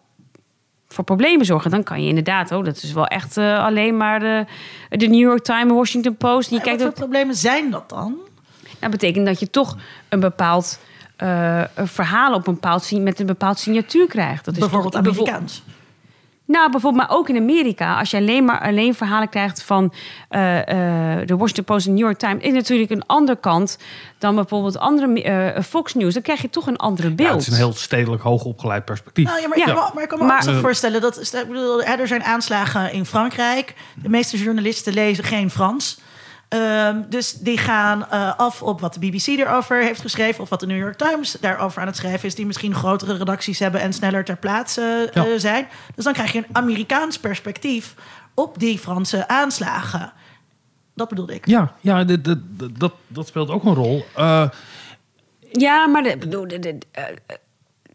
voor problemen zorgen. Dan kan je inderdaad, oh, dat is wel echt eh, alleen maar de, de New York Times, Washington Post. Die En wat kijkt voor problemen zijn dat dan? dat betekent dat je toch een bepaald eh, een verhaal op een bepaald, met een bepaald signatuur krijgt. Dat is Bijvoorbeeld Amerikaans. Nou, bijvoorbeeld, maar ook in Amerika, als je alleen maar alleen verhalen krijgt van eh, eh, de Washington Post en New York Times, is natuurlijk een andere kant dan bijvoorbeeld andere eh, Fox News. Dan krijg je toch een andere beeld. Ja, het is een heel stedelijk hoogopgeleid perspectief. Nou, ja, maar, Ja. Ik, kan, maar ik kan me Maar- ook voorstellen dat stel, ik bedoel, er zijn aanslagen in Frankrijk. De meeste journalisten lezen geen Frans. Ehm, dus die gaan eh, af op wat de BBC erover heeft geschreven... of wat de New York Times daarover aan het schrijven is... die misschien grotere redacties hebben en sneller ter plaatse eh, Ja. zijn. Dus dan krijg je een Amerikaans perspectief op die Franse aanslagen. Dat bedoelde ik. Ja, ja dit- dat, dat speelt ook een rol. Eh, Ja, maar de, bedoel, de, de,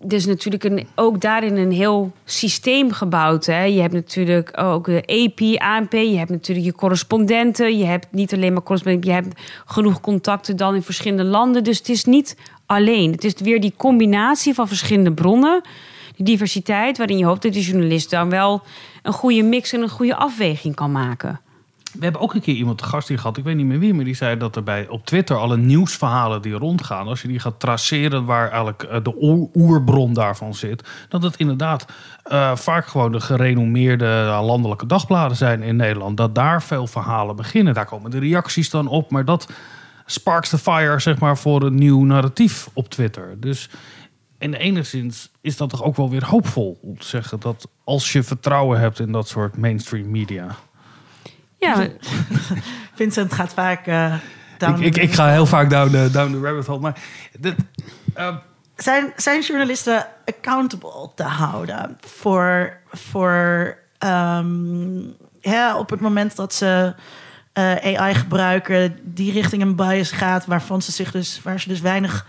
is natuurlijk een, ook daarin een heel systeem gebouwd. Hè? Je hebt natuurlijk ook de EP, ANP, je hebt natuurlijk je correspondenten. Je hebt niet alleen maar correspondenten, je hebt genoeg contacten dan in verschillende landen. Dus het is niet alleen. Het is weer die combinatie van verschillende bronnen. Die diversiteit, waarin je hoopt dat de journalist dan wel een goede mix en een goede afweging kan maken. We hebben ook een keer iemand te gast hier gehad. Ik weet niet meer wie, maar die zei dat er bij op Twitter alle nieuwsverhalen die rondgaan, als je die gaat traceren waar eigenlijk eh, de oer- oerbron daarvan zit, dat het inderdaad eh, vaak gewoon de gerenommeerde eh, landelijke dagbladen zijn in Nederland. Dat daar veel verhalen beginnen. Daar komen de reacties dan op, maar dat sparks the fire zeg maar voor een nieuw narratief op Twitter. Dus de enigszins is dat toch ook wel weer hoopvol om te zeggen dat als je vertrouwen hebt in dat soort mainstream media. Ja, *laughs* Vincent gaat vaak... eh, down Ik, ik, ga heel vaak down the, down the rabbit hole. Maar dit, eh, zijn, zijn journalisten accountable te houden voor, voor ehm, ja, op het moment dat ze eh, AI gebruiken, die richting een bias gaat, waarvan ze zich dus, waar ze dus weinig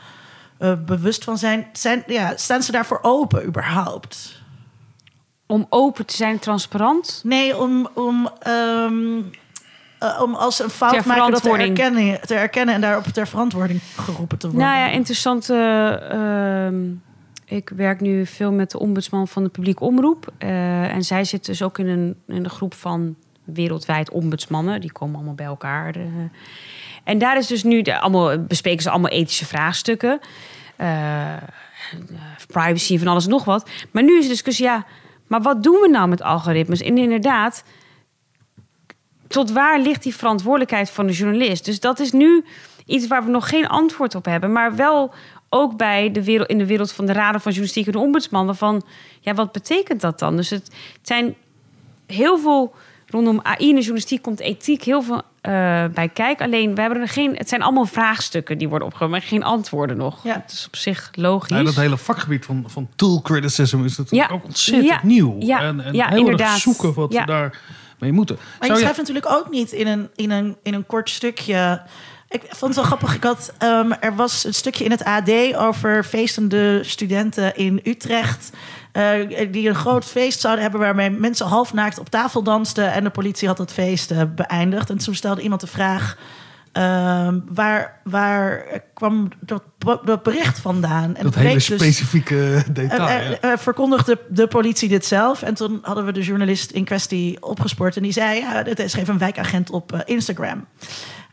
eh, bewust van zijn, zijn ja, staan ze daarvoor open überhaupt? Om open te zijn, transparant. Nee, om, om, eh, om als een fout maken dat te erkennen, te erkennen en daarop ter verantwoording geroepen te worden. Nou ja, interessant. eh, ehm, ik werk nu veel met de ombudsman van de publieke omroep. eh, en zij zit dus ook in een, in een groep van wereldwijd ombudsmannen. Die komen allemaal bij elkaar. en daar is dus nu de, allemaal, bespreken ze allemaal ethische vraagstukken. privacy van alles en nog wat. Maar nu is de discussie, ja, maar wat doen we nou met algoritmes? En inderdaad, tot waar ligt die verantwoordelijkheid van de journalist? Dus dat is nu iets waar we nog geen antwoord op hebben. Maar wel ook bij de wereld, in de wereld van de raden van journalistiek en de ombudsmannen. Van ja, wat betekent dat dan? Dus het, het zijn heel veel rondom AI in de journalistiek komt ethiek heel veel eh, bij kijken. Alleen we hebben er geen. Het zijn allemaal vraagstukken die worden opgenomen, maar geen antwoorden nog. Ja. Het is op zich logisch. nou, dat hele vakgebied van, van tool criticism is natuurlijk Ja. ook ontzettend Ja. nieuw. Ja. En, en Ja, heel inderdaad. erg zoeken wat Ja. we daar mee moeten. Maar je Zou je- schrijft natuurlijk ook niet in een, in een, in een kort stukje. Ik vond het wel grappig. Ik had, ehm, er was een stukje in het AD over feestende studenten in Utrecht. Eh, die een groot feest zouden hebben waarmee mensen halfnaakt op tafel dansten. En de politie had dat feest eh, beëindigd. En toen stelde iemand de vraag. ehm, waar, waar kwam dat, dat bericht vandaan? En dat het hele dus- specifieke detail. eh, verkondigde de politie dit zelf. En toen hadden we de journalist in kwestie opgespoord. En die zei, ja, dit is even een wijkagent op Instagram.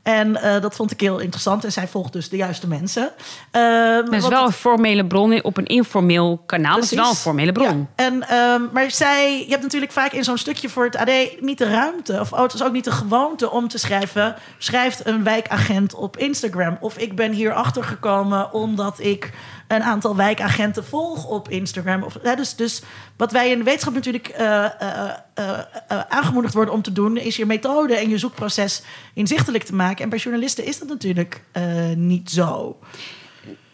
En eh, dat vond ik heel interessant. En zij volgt dus de juiste mensen. Eh, Dat is wel het- een formele bron op een informeel kanaal. Dat is wel een formele bron. Ja, en, ehm, maar zij, je hebt natuurlijk vaak in zo'n stukje voor het AD niet de ruimte. Of oh, het is ook niet de gewoonte om te schrijven. Schrijft een wijkagent op Instagram. Of ik ben hier achter gekomen omdat ik een aantal wijkagenten volg op Instagram. Of, hè, dus, dus wat wij in de wetenschap natuurlijk eh, eh, eh, aangemoedigd worden om te doen, is je methode en je zoekproces inzichtelijk te maken. En bij journalisten is dat natuurlijk niet zo.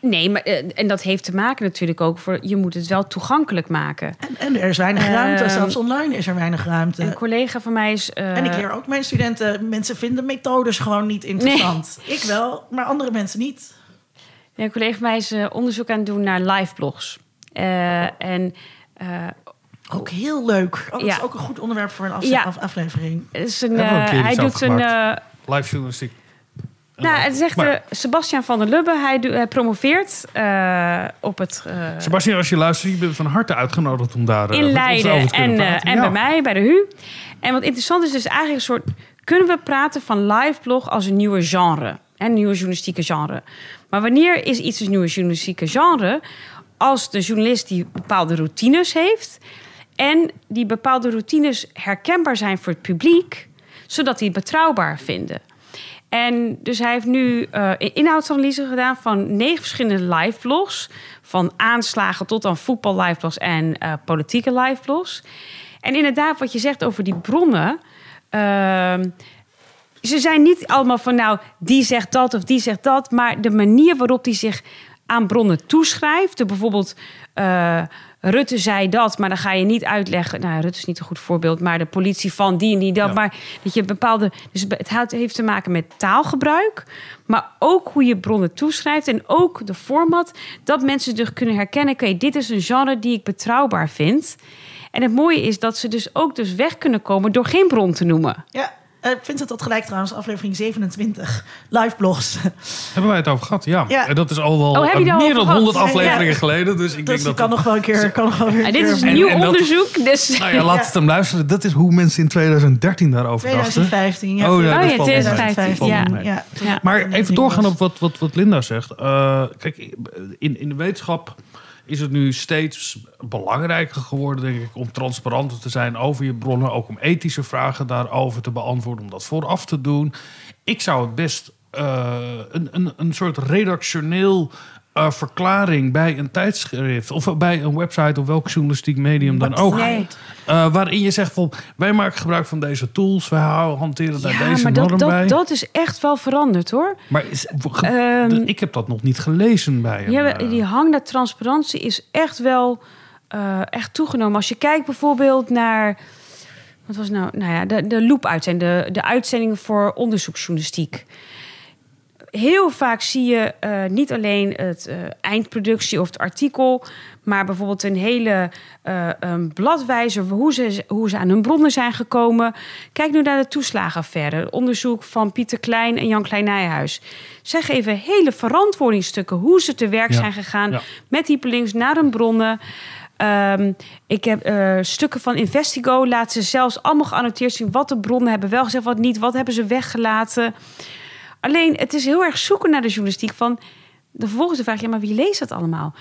Nee, maar, en dat heeft te maken natuurlijk ook voor... je moet het wel toegankelijk maken. En, en er is weinig ruimte. Ehm, Zelfs online is er weinig ruimte. Een collega van mij is... En ik leer ook mijn studenten, mensen vinden methodes gewoon niet interessant. Ik wel, maar andere mensen niet. Ja, een collega van mij is eh, onderzoek aan het doen naar live blogs. Eh, en eh, Ook heel leuk. Oh, dat Ja. is ook een goed onderwerp voor een Ja. af- aflevering. het is een, eh, hij doet een... eh, Live journalistiek. nou, het zegt Maar- eh, Sebastian van der Lubbe. Hij, doet- hij promoveert eh, op het... eh, Sebastian, als je luistert, je bent van harte uitgenodigd om daar in met ons Leiden over te kunnen en, eh, en Ja. bij mij, bij de HU. En wat interessant is dus eigenlijk een soort... Kunnen we praten van live blog als een nieuwe genre? Een nieuwe journalistieke genre. Maar wanneer is iets een nieuwe journalistieke genre? Als de journalist die bepaalde routines heeft... En die bepaalde routines herkenbaar zijn voor het publiek, zodat die het betrouwbaar vinden. En dus hij heeft nu eh, inhoudsanalyse gedaan van negen verschillende live blogs. Van aanslagen tot aan voetbal live blogs en eh, politieke live blogs. En inderdaad, wat je zegt over die bronnen. ehm, ze zijn niet allemaal van nou, die zegt dat of die zegt dat. Maar de manier waarop die zich aan bronnen toeschrijft. Bijvoorbeeld, eh, Rutte zei dat, maar dan ga je niet uitleggen. Nou, Rutte is niet een goed voorbeeld, maar de politie van die en die dat. Ja. Maar dat je bepaalde. Dus het heeft te maken met taalgebruik. Maar ook hoe je bronnen toeschrijft. En ook de format. Dat mensen dus kunnen herkennen. Oké, dit is een genre die ik betrouwbaar vind. En het mooie is dat ze dus ook dus weg kunnen komen door geen bron te noemen. Ja, eh, ik vind het dat gelijk trouwens, aflevering 27, live blogs. Hebben wij het over gehad? Ja. Ja. En dat is al wel Oh, eh, meer dan gehad? 100 afleveringen Ja. geleden. Dus ik Dus denk ik dat kan het- nog wel een keer... Kan nog wel weer En dit is een En- nieuw en dat- onderzoek. Dus Nou ja, laat het hem luisteren. Dat is hoe mensen in 2013 daarover dachten. 2015, ja. Oh, ja, Oh dat ja, valt wel mee. 2015, Valt wel ja. mee. ja. ja. Maar even doorgaan op wat, wat, wat Linda zegt. Eh, kijk, in, in de wetenschap is het nu steeds belangrijker geworden, denk ik, om transparanter te zijn over je bronnen. Ook om ethische vragen daarover te beantwoorden, om dat vooraf te doen. Ik zou het best eh, een, een, een soort redactioneel verklaring bij een tijdschrift of bij een website of welk journalistiek medium dan ook. Nee. Eh, waarin je zegt van wij maken gebruik van deze tools, wij houden- hanteren daar Ja, deze maar norm dat, bij. dat, dat is echt wel veranderd hoor. Maar is, Ehm, ik heb dat nog niet gelezen bij hem. Ja, eh. die hang naar transparantie is echt wel eh, echt toegenomen. Als je kijkt bijvoorbeeld naar. Wat was nou? Nou ja, de, de loop-uitzending, de, de uitzendingen voor onderzoeksjournalistiek. Heel vaak zie je eh, niet alleen het eh, eindproductie of het artikel, maar bijvoorbeeld een hele een bladwijzer hoe ze, hoe ze aan hun bronnen zijn gekomen. Kijk nu naar de toeslagenaffaire, het onderzoek van Pieter Klein en Jan Klein Nijhuis. Zij geven hele verantwoordingsstukken hoe ze te werk Ja, zijn gegaan ja. met hyperlinks naar hun bronnen. Ehm, ik heb stukken van Investigo laten ze zelfs allemaal geannoteerd zien wat de bronnen hebben wel gezegd, wat niet, wat hebben ze weggelaten. Alleen het is heel erg zoeken naar de journalistiek van de vervolgens de vraag, ja, maar wie leest dat allemaal?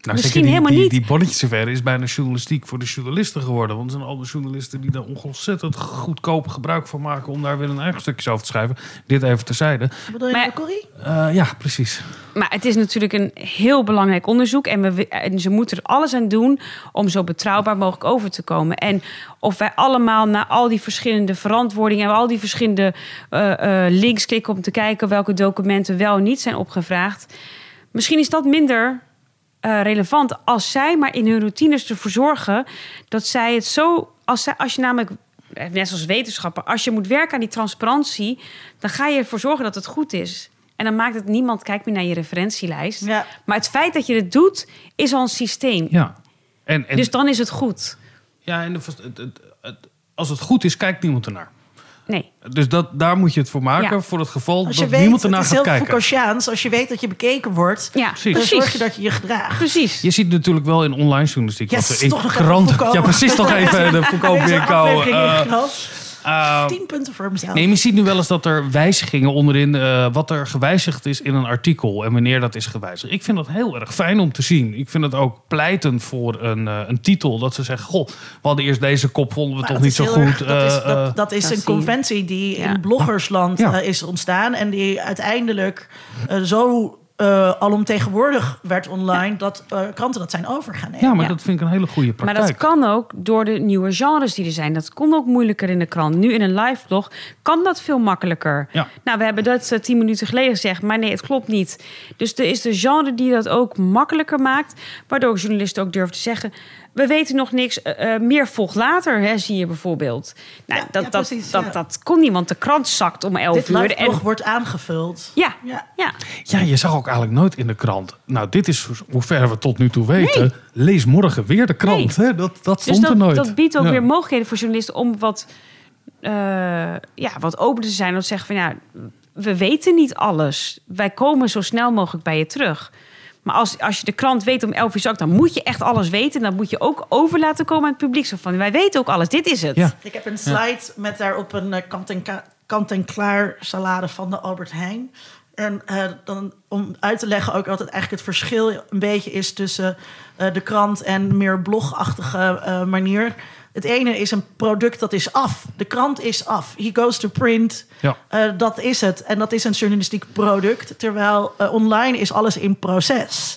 Nou, misschien zeker die, helemaal die, niet. Die bonnetjesaffaire is bijna journalistiek voor de journalisten geworden. Want er zijn allemaal journalisten die daar ontzettend goedkoop gebruik van maken... om daar weer een eigen stukjes over te schrijven. Dit even terzijde. Bedoel je Maar- Corrie? Eh, ja, precies. Maar het is natuurlijk een heel belangrijk onderzoek. En, we, en ze moeten er alles aan doen om zo betrouwbaar mogelijk over te komen. En of wij allemaal naar al die verschillende verantwoordingen en al die verschillende eh, eh, links klikken om te kijken welke documenten wel en niet zijn opgevraagd. Misschien is dat minder eh, relevant als zij maar in hun routines ervoor zorgen dat zij het zo. Als, zij, als je namelijk, eh, net als wetenschapper, als je moet werken aan die transparantie, dan ga je ervoor zorgen dat het goed is. En dan maakt het niemand kijkt meer naar je referentielijst. Ja. Maar het feit dat je het doet, is al een systeem. Ja. En, en, Dus dan is het goed. ja, en de, het, het, het- als het goed is, kijkt niemand ernaar. Nee. Dus dat, daar moet je het voor maken. Ja. Voor het geval Als je dat weet, niemand ernaar gaat kijken. Als je weet dat je bekeken wordt, Ja, Precies. dan zorg je dat je je gedraagt. Precies. Je ziet natuurlijk wel in online journalistiek. Yes, wat er in toch nog even kranten. Foucault. Ja, precies. Toch *laughs* even de Foucault Deze Bingo. aflevering eh, ingeknald. eh, Tien punten voor mezelf. Nee, je ziet nu wel eens dat er wijzigingen onderin, eh, wat er gewijzigd is in een artikel en wanneer dat is gewijzigd. Ik vind dat heel erg fijn om te zien. Ik vind het ook pleitend voor een, eh, een titel dat ze zeggen: Goh, we hadden eerst deze kop, vonden we Maar toch niet zo goed. erg- dat is, Eh, dat, eh, dat is een conventie die Ja. in bloggersland Ja. eh, is ontstaan. En die uiteindelijk eh, zo eh alomtegenwoordig werd online... dat eh, kranten dat zijn over gaan nemen. ja, maar Ja. dat vind ik een hele goede Maar praktijk. dat kan ook door de nieuwe genres die er zijn. Dat kon ook moeilijker in de krant. Nu in een live blog kan dat veel makkelijker. Ja. Nou, we hebben dat eh, tien minuten geleden gezegd, maar nee, het klopt niet. Dus er is de genre die dat ook makkelijker maakt, waardoor journalisten ook durven te zeggen: we weten nog niks, eh, eh, meer volgt later, hè, zie je bijvoorbeeld. Nou, Ja, dat, ja, dat, precies, dat, ja. dat kon niet, want de krant zakt om elf Dit uur. live blog En, wordt aangevuld. ja, Ja. ja. Ja, je zag ook eigenlijk nooit in de krant. Nou, dit is hoe ver we tot nu toe weten. Lees morgen weer de krant. Hè? Dat, dat Dus stond er nooit. dat biedt ook Ja. weer mogelijkheden voor journalisten om wat, eh, ja, wat open te zijn. Om te zeggen van ja, we weten niet alles. Wij komen zo snel mogelijk bij je terug. Maar als, als je de krant weet om 11 uur zakt, dan moet je echt alles weten. Dan moet je ook over laten komen aan het publiek. Zo van, wij weten ook alles, dit is het. Ja. Ik heb een slide met daarop een eh, kant-en-klaar kant en klaar salade van de Albert Heijn. En eh, dan om uit te leggen ook altijd eigenlijk het verschil een beetje is tussen eh, de krant en meer blogachtige eh, manier. Het ene is een product dat is af. De krant is af. He goes to print. Ja. Eh, dat is het. En dat is een journalistiek product. Terwijl eh, online is alles in proces.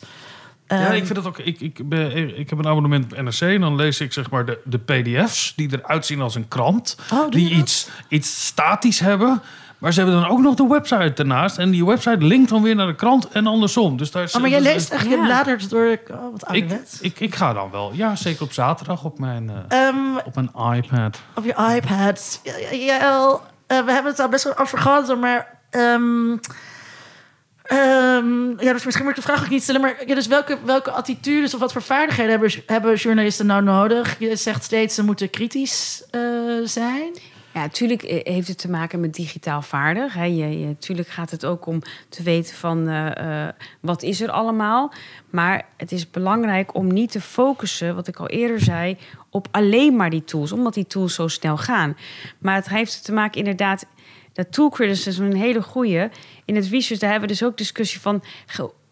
Ja, Ehm, ik vind het ook. Ik, ik, ben, ik heb een abonnement op NRC en dan lees ik zeg maar de, de PDF's die eruit zien als een krant. Oh, die dat? iets, iets statisch hebben. Maar ze hebben dan ook nog de website ernaast. En die website linkt dan weer naar de krant en andersom. Dus daar is, Oh, maar jij dus- leest echt, je Ja. bladert door... Oh, wat ik, ouderwets. ik, ik ga dan wel. Ja, zeker op zaterdag op mijn, eh, Ehm, op mijn iPad. op je iPad. Ja, eh, we hebben het al best wel over gehad, maar... ehm, ehm, ja, dus misschien moet ik de vraag ook niet stellen. Maar ja, dus welke, welke attitudes of wat voor vaardigheden hebben, hebben journalisten nou nodig? Je zegt steeds ze moeten kritisch eh, zijn. Ja, natuurlijk eh, heeft het te maken met digitaal vaardig. Je, natuurlijk gaat het ook om te weten van eh, eh, wat is er allemaal. Maar het is belangrijk om niet te focussen, wat ik al eerder zei, op alleen maar die tools. Omdat die tools zo snel gaan. Maar het heeft te maken inderdaad, dat tool criticism een hele goede. In het research daar hebben we dus ook discussie van...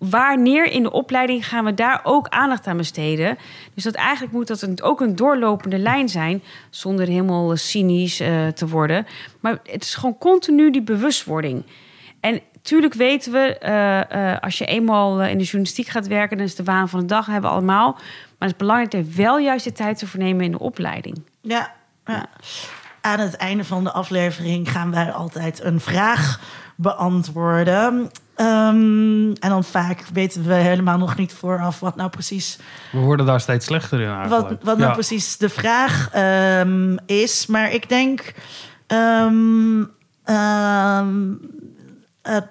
Wanneer in de opleiding gaan we daar ook aandacht aan besteden? Dus dat eigenlijk moet dat een, ook een doorlopende lijn zijn, zonder helemaal cynisch eh, te worden. Maar het is gewoon continu die bewustwording. En tuurlijk weten we, eh, eh, als je eenmaal eh, in de journalistiek gaat werken, dan is de waan van de dag, hebben we allemaal. Maar het is belangrijk er wel juist de tijd te vernemen in de opleiding. Ja, ja. Aan het einde van de aflevering gaan wij altijd een vraag beantwoorden. Ehm, en dan vaak weten we helemaal nog niet vooraf wat nou precies, We worden daar steeds slechter in wat, eigenlijk. wat nou Ja. precies de vraag ehm, is. Maar ik denk ehm, eh,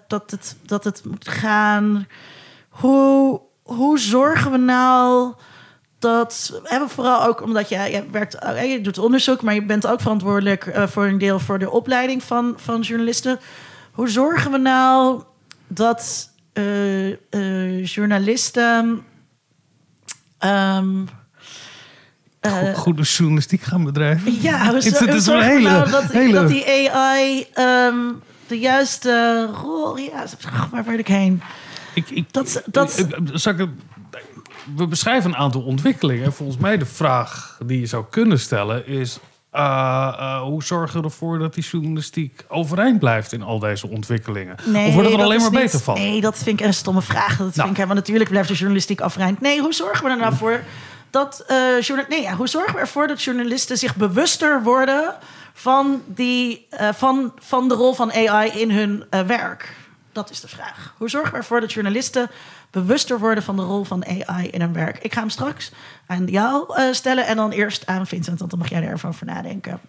dat, het, dat het moet gaan. Hoe, hoe zorgen we nou dat hebben vooral ook omdat je, je, werkt, eh, je doet onderzoek, maar je bent ook verantwoordelijk eh, voor een deel voor de opleiding van, van journalisten. Hoe zorgen we nou dat eh, eh, journalisten. ehm, eh, Goede journalistiek gaan bedrijven. ja, hoe, Het- is een we hele- nou dat, hele- dat die AI ehm, de juiste rol. Ja, waar word ik heen? Ik, ik, Dat- dat- ik- zal we beschrijven een aantal ontwikkelingen. Volgens mij de vraag die je zou kunnen stellen is... eh, eh, hoe zorgen we ervoor dat die journalistiek overeind blijft in al deze ontwikkelingen? of wordt het er alleen maar niet- beter van? Nee, dat vind ik een stomme vraag. Dat Nou. vind ik helemaal natuurlijk blijft de journalistiek afreind. Nee, hoe zorgen we er nou voor dat journa- nee, ja, hoe zorgen we ervoor dat journalisten zich bewuster worden van, die, van, van de rol van AI in hun werk? Dat is de vraag. Hoe zorgen we ervoor dat journalisten bewuster worden van de rol van AI in hun werk? Ik ga hem straks aan jou eh, stellen en dan eerst aan Vincent, want dan mag jij er even over nadenken.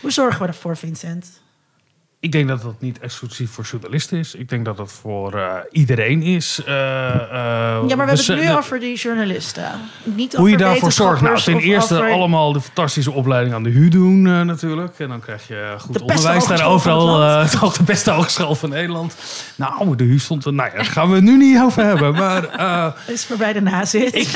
Hoe zorgen we ervoor, Vincent? Ik denk dat dat niet exclusief voor journalisten is. Ik denk dat dat voor eh, iedereen is. Eh, eh, Ja, maar we hebben het nu over die journalisten. Niet Hoe je over daarvoor zorgt. Nou, ten eerste over- allemaal de fantastische opleiding aan de HU doen natuurlijk. En dan krijg je goed De onderwijs daar overal. *laughs* toch de beste hogeschool van Nederland. Nou, de HU stond er. Nou ja, daar gaan we het nu niet over hebben. Maar *laughs* is voorbij de nazit. ik,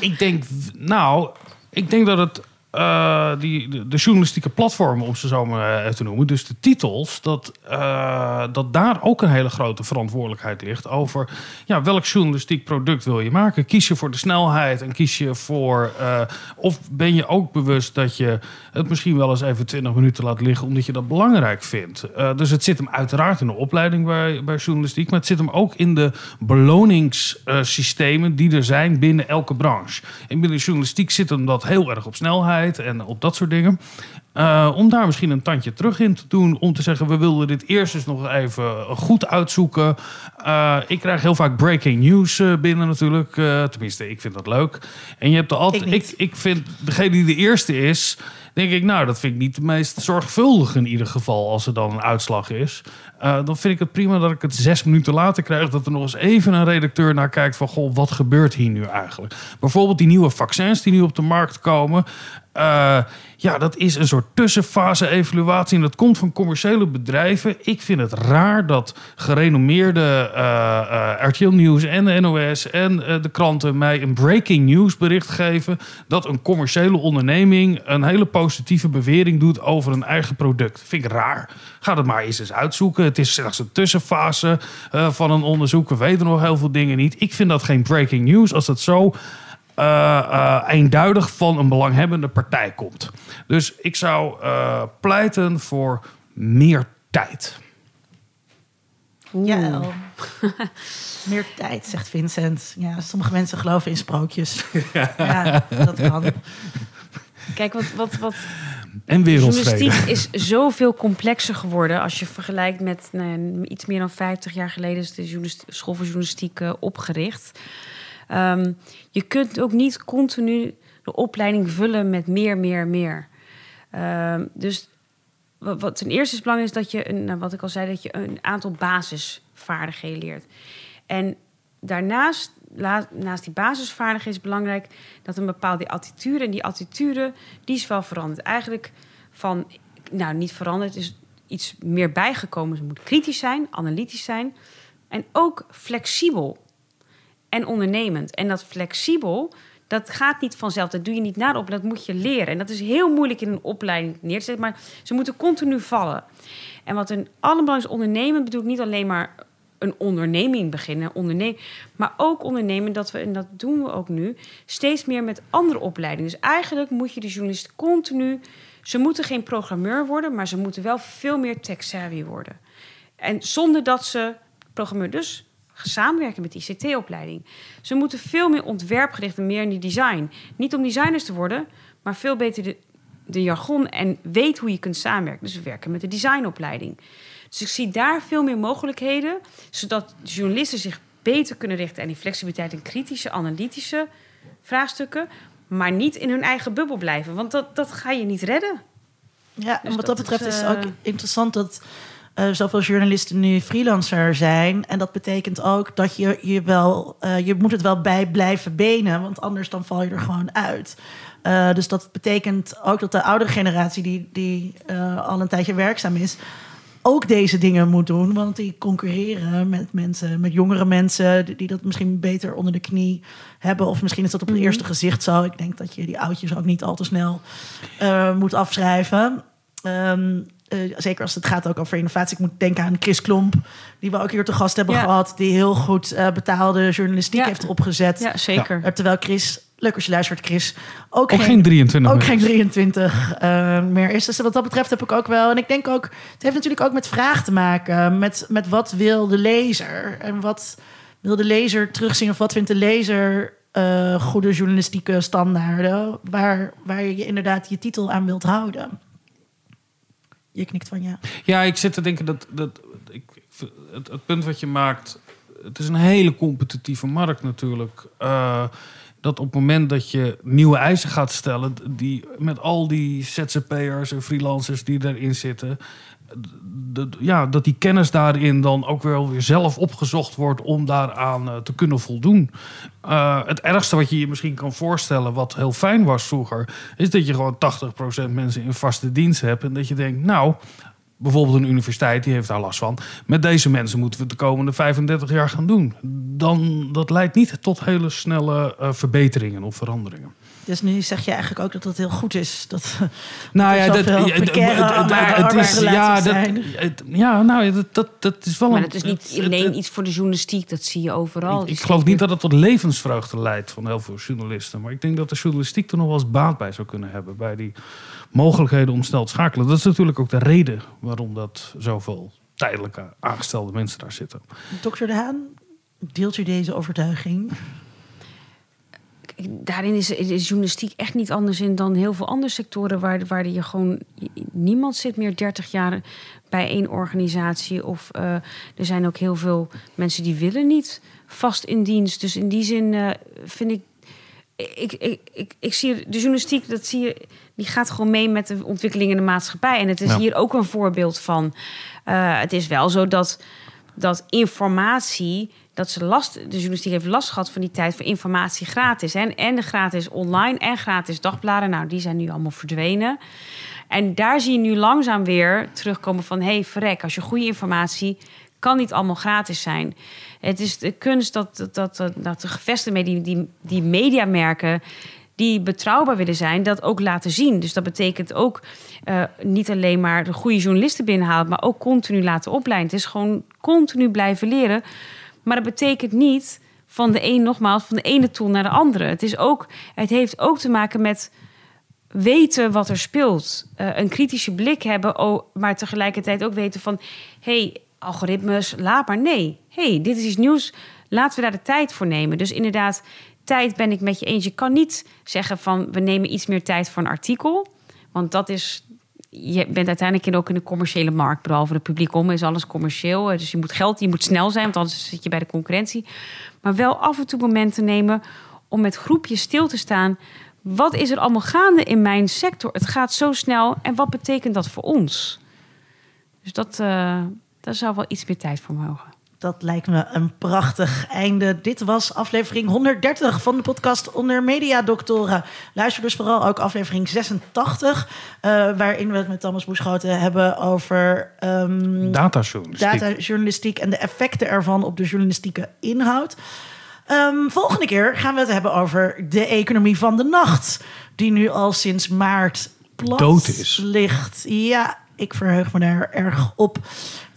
ik denk, nou, ik denk dat het. Eh, die, de, journalistieke platformen, om ze zo maar eh, te noemen, dus de titels, dat, eh, dat daar ook een hele grote verantwoordelijkheid ligt over ja, welk journalistiek product wil je maken. Kies je voor de snelheid en kies je voor, of ben je ook bewust dat je het misschien wel eens even 20 minuten laat liggen omdat je dat belangrijk vindt. Dus het zit hem uiteraard in de opleiding bij, bij journalistiek, maar het zit hem ook in de beloningssystemen die er zijn binnen elke branche. En binnen journalistiek zit hem dat heel erg op snelheid en op dat soort dingen. Eh, om daar misschien een tandje terug in te doen. Om te zeggen, we wilden dit eerst eens nog even goed uitzoeken. Eh, ik krijg heel vaak breaking news eh, binnen natuurlijk. Tenminste, ik vind dat leuk. En je hebt er altijd... Ik Ik, ik, vind, degene die de eerste is... denk ik, nou, dat vind ik niet de meest zorgvuldig in ieder geval... als er dan een uitslag is. Dan vind ik het prima dat ik het zes minuten later krijg... dat er nog eens even een redacteur naar kijkt van... goh, wat gebeurt hier nu eigenlijk? Bijvoorbeeld die nieuwe vaccins die nu op de markt komen... Ja, dat is een soort tussenfase evaluatie. En dat komt van commerciële bedrijven. Ik vind het raar dat gerenommeerde eh, eh, RTL Nieuws en de NOS en eh, de kranten mij een breaking news bericht geven. Dat een commerciële onderneming een hele positieve bewering doet over een eigen product. Vind ik raar. Ga het maar eens eens uitzoeken. Het is slechts een tussenfase van een onderzoek. We weten nog heel veel dingen niet. Ik vind dat geen breaking news als het zo eh, eh, eenduidig van een belanghebbende partij komt. Dus ik zou eh, pleiten voor meer tijd. Ja, *laughs* meer tijd, zegt Vincent. Ja, sommige mensen geloven in sprookjes. ja, dat kan. Kijk, wat, wat, wat En journalistiek is zoveel complexer geworden. Als je vergelijkt met nou iets meer dan 50 jaar geleden is de school voor journalistiek opgericht. Ehm, je kunt ook niet continu de opleiding vullen met meer, meer, meer. Ehm, dus wat, ten eerste is belangrijk is dat je, een, nou, wat ik al zei, dat je een aantal basisvaardigheden leert. En daarnaast, naast die basisvaardigheden is belangrijk dat een bepaalde attitude, en die attitude, die is wel veranderd. Eigenlijk van, nou niet veranderd, is iets meer bijgekomen. Ze moet kritisch zijn, analytisch zijn en ook flexibel en ondernemend. En dat flexibel, dat gaat niet vanzelf. Dat doe je niet na de opleiding, dat moet je leren. En dat is heel moeilijk in een opleiding neer te zetten, maar ze moeten continu vallen. En wat een allerbelangrijkste ondernemen bedoel ik niet alleen maar een onderneming beginnen, ondernemen, maar ook ondernemen dat we, en dat doen we ook nu, steeds meer met andere opleidingen. Dus eigenlijk moet je de journalist continu, ze moeten geen programmeur worden, maar ze moeten wel veel meer tech-savvy worden. En zonder dat ze programmeur dus samenwerken met ICT-opleiding. Ze moeten veel meer ontwerpgericht en meer in die design. Niet om designers te worden, maar veel beter de, de jargon en weet hoe je kunt samenwerken. Dus we werken met de designopleiding. Dus ik zie daar veel meer mogelijkheden, zodat journalisten zich beter kunnen richten aan die flexibiliteit en kritische, analytische vraagstukken, maar niet in hun eigen bubbel blijven, want dat, dat ga je niet redden. Ja, en Dus wat dat dat betreft is, is het eh, ook interessant dat eh, zoveel journalisten nu freelancer zijn. En dat betekent ook dat je je wel, eh, je moet het wel bij blijven benen, want anders dan val je er gewoon uit. Eh, dus dat betekent ook dat de oudere generatie, die, die al een tijdje werkzaam is, ook deze dingen moet doen. Want die concurreren met mensen, met jongere mensen, die, die dat misschien beter onder de knie hebben. Of misschien is dat op het eerste gezicht zo. Ik denk dat je die oudjes ook niet al te snel moet afschrijven. Ehm, eh, zeker als het gaat ook over innovatie. Ik moet denken aan Chris Klomp, die we ook hier te gast hebben Ja. gehad. Die heel goed eh, betaalde journalistiek Ja. heeft opgezet. Ja, zeker. Eh, terwijl Chris, leuk als je luistert, Chris, ook, Ook geen 23 ook meer. geen 23 eh, meer is. Dus wat dat betreft heb ik ook wel. En ik denk ook, het heeft natuurlijk ook met vraag te maken. Met, met wat wil de lezer? En wat wil de lezer terugzien? Of wat vindt de lezer eh, goede journalistieke standaarden? Waar, waar je inderdaad je titel aan wilt houden. Knikt van ja. Ja, ik zit te denken dat, dat ik, het, punt wat je maakt, het is een hele competitieve markt natuurlijk. Eh, dat op het moment dat je nieuwe eisen gaat stellen, die met al die ZZP'ers en freelancers die erin zitten, ja, dat die kennis daarin dan ook wel weer zelf opgezocht wordt om daaraan eh, te kunnen voldoen. Eh, het ergste wat je je misschien kan voorstellen, wat heel fijn was vroeger, is dat je gewoon 80% mensen in vaste dienst hebt. En dat je denkt, nou, bijvoorbeeld een universiteit, die heeft daar last van. Met deze mensen moeten we de komende 35 jaar gaan doen. Dan, dat leidt niet tot hele snelle eh, verbeteringen of veranderingen. Dus nu zeg je eigenlijk ook dat dat heel goed is. Dat, Nou ja, dat, het- het- het is, ja, dat, het- ja, nou, ja, dat, dat, dat is wel Maar dat is niet het- het- alleen het- iets voor de journalistiek, dat zie je overal. Ik, Dus ik geloof niet dat het tot levensvreugde leidt van heel veel journalisten. Maar ik denk dat de journalistiek er nog wel eens baat bij zou kunnen hebben. Bij die mogelijkheden om snel te schakelen. Dat is natuurlijk ook de reden waarom dat zoveel tijdelijke aangestelde mensen daar zitten. Dokter De Haan, deelt u deze overtuiging? Daarin is, is journalistiek echt niet anders in dan heel veel andere sectoren waar, waar je gewoon niemand zit meer 30 jaar bij één organisatie. Of eh, er zijn ook heel veel mensen die willen niet vast in dienst. Dus in die zin eh, vind ik. Ik, ik, ik, ik zie de journalistiek, dat zie je, die gaat gewoon mee met de ontwikkeling in de maatschappij. En het is Ja. hier ook een voorbeeld van. Eh, het is wel zo dat, dat informatie dat ze last, de journalistiek heeft last gehad van die tijd voor informatie gratis. En, en de gratis online en gratis dagbladen. Nou, die zijn nu allemaal verdwenen. En daar zie je nu langzaam weer terugkomen van... hé, hey, verrek, als je goede informatie... kan niet allemaal gratis zijn. Het is de kunst dat, dat, dat, dat de gevesten, mee, die, die, mediamerken... die betrouwbaar willen zijn, dat ook laten zien. Dus dat betekent ook uh, niet alleen maar de goede journalisten binnenhalen, maar ook continu laten opleiden. Het is gewoon continu blijven leren. Maar dat betekent niet van de een, nogmaals, van de ene tool naar de andere. Het, is ook, het heeft ook te maken met weten wat er speelt. Uh, een kritische blik hebben, oh, maar tegelijkertijd ook weten van... hey, algoritmes, laat maar. Nee, hey, dit is iets nieuws. Laten we daar de tijd voor nemen. Dus inderdaad, tijd ben ik met je eens. Je kan niet zeggen van we nemen iets meer tijd voor een artikel. Want dat is. Je bent uiteindelijk ook in de commerciële markt. Behalve de publiek om is alles commercieel. Dus je moet geld, je moet snel zijn, want anders zit je bij de concurrentie. Maar wel af en toe momenten nemen om met groepjes stil te staan. Wat is er allemaal gaande in mijn sector? Het gaat zo snel. En wat betekent dat voor ons? Dus dat, uh, daar zou wel iets meer tijd voor mogen. Dat lijkt me een prachtig einde. Dit was aflevering 130 van de podcast Onder Mediadoktoren. Luister dus vooral ook aflevering 86, uh, waarin we het met Thomas Boeschoten hebben over um, datajournalistiek. datajournalistiek en de effecten ervan op de journalistieke inhoud. Um, volgende keer gaan we het hebben over de economie van de nacht, die nu al sinds maart plat Dood is. ligt. Ja, ik verheug me daar erg op.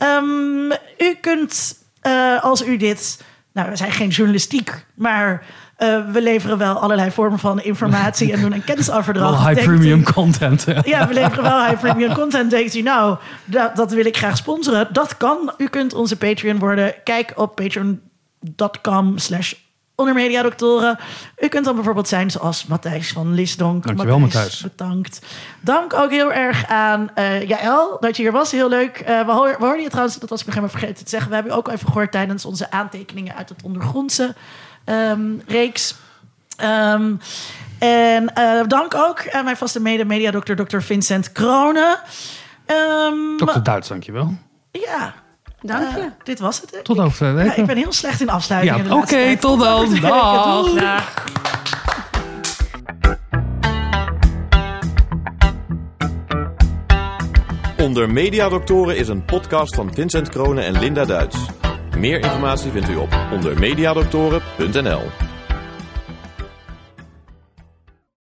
Um, u kunt, uh, als u dit... Nou, we zijn geen journalistiek, maar... Uh, we leveren wel allerlei vormen van informatie en doen een kennisoverdracht. *laughs* Wel high premium u, content. Ja, we leveren wel high premium *laughs* content. Denkt u, nou, dat, dat wil ik graag sponsoren. Dat kan. U kunt onze Patreon worden. Kijk op patreon.com slash onder mediadoktoren. U kunt dan bijvoorbeeld zijn zoals Matthijs van Lisdonk. Dankjewel Matthijs. Bedankt. Dank ook heel erg aan uh, Jaël dat je hier was. Heel leuk. Uh, we, hoor, we hoorden je trouwens, dat was ik nog helemaal vergeten te zeggen. We hebben je ook even gehoord tijdens onze aantekeningen uit het ondergrondse um, reeks. Um, en uh, dank ook aan mijn vaste mede-mediadokter, Dr. Vincent Kronen. Um, Dokter Duits, dankjewel. Ja, Dank je. Uh, dit was het. Tot over twee weken. Ja, ik ben heel slecht in afsluitingen. Ja, Oké, okay, *laughs* tot dan. Dag. Dag. Onder Mediadoktoren is een podcast van Vincent Kronen en Linda Duits. Meer informatie vindt u op ondermediadoktoren.nl.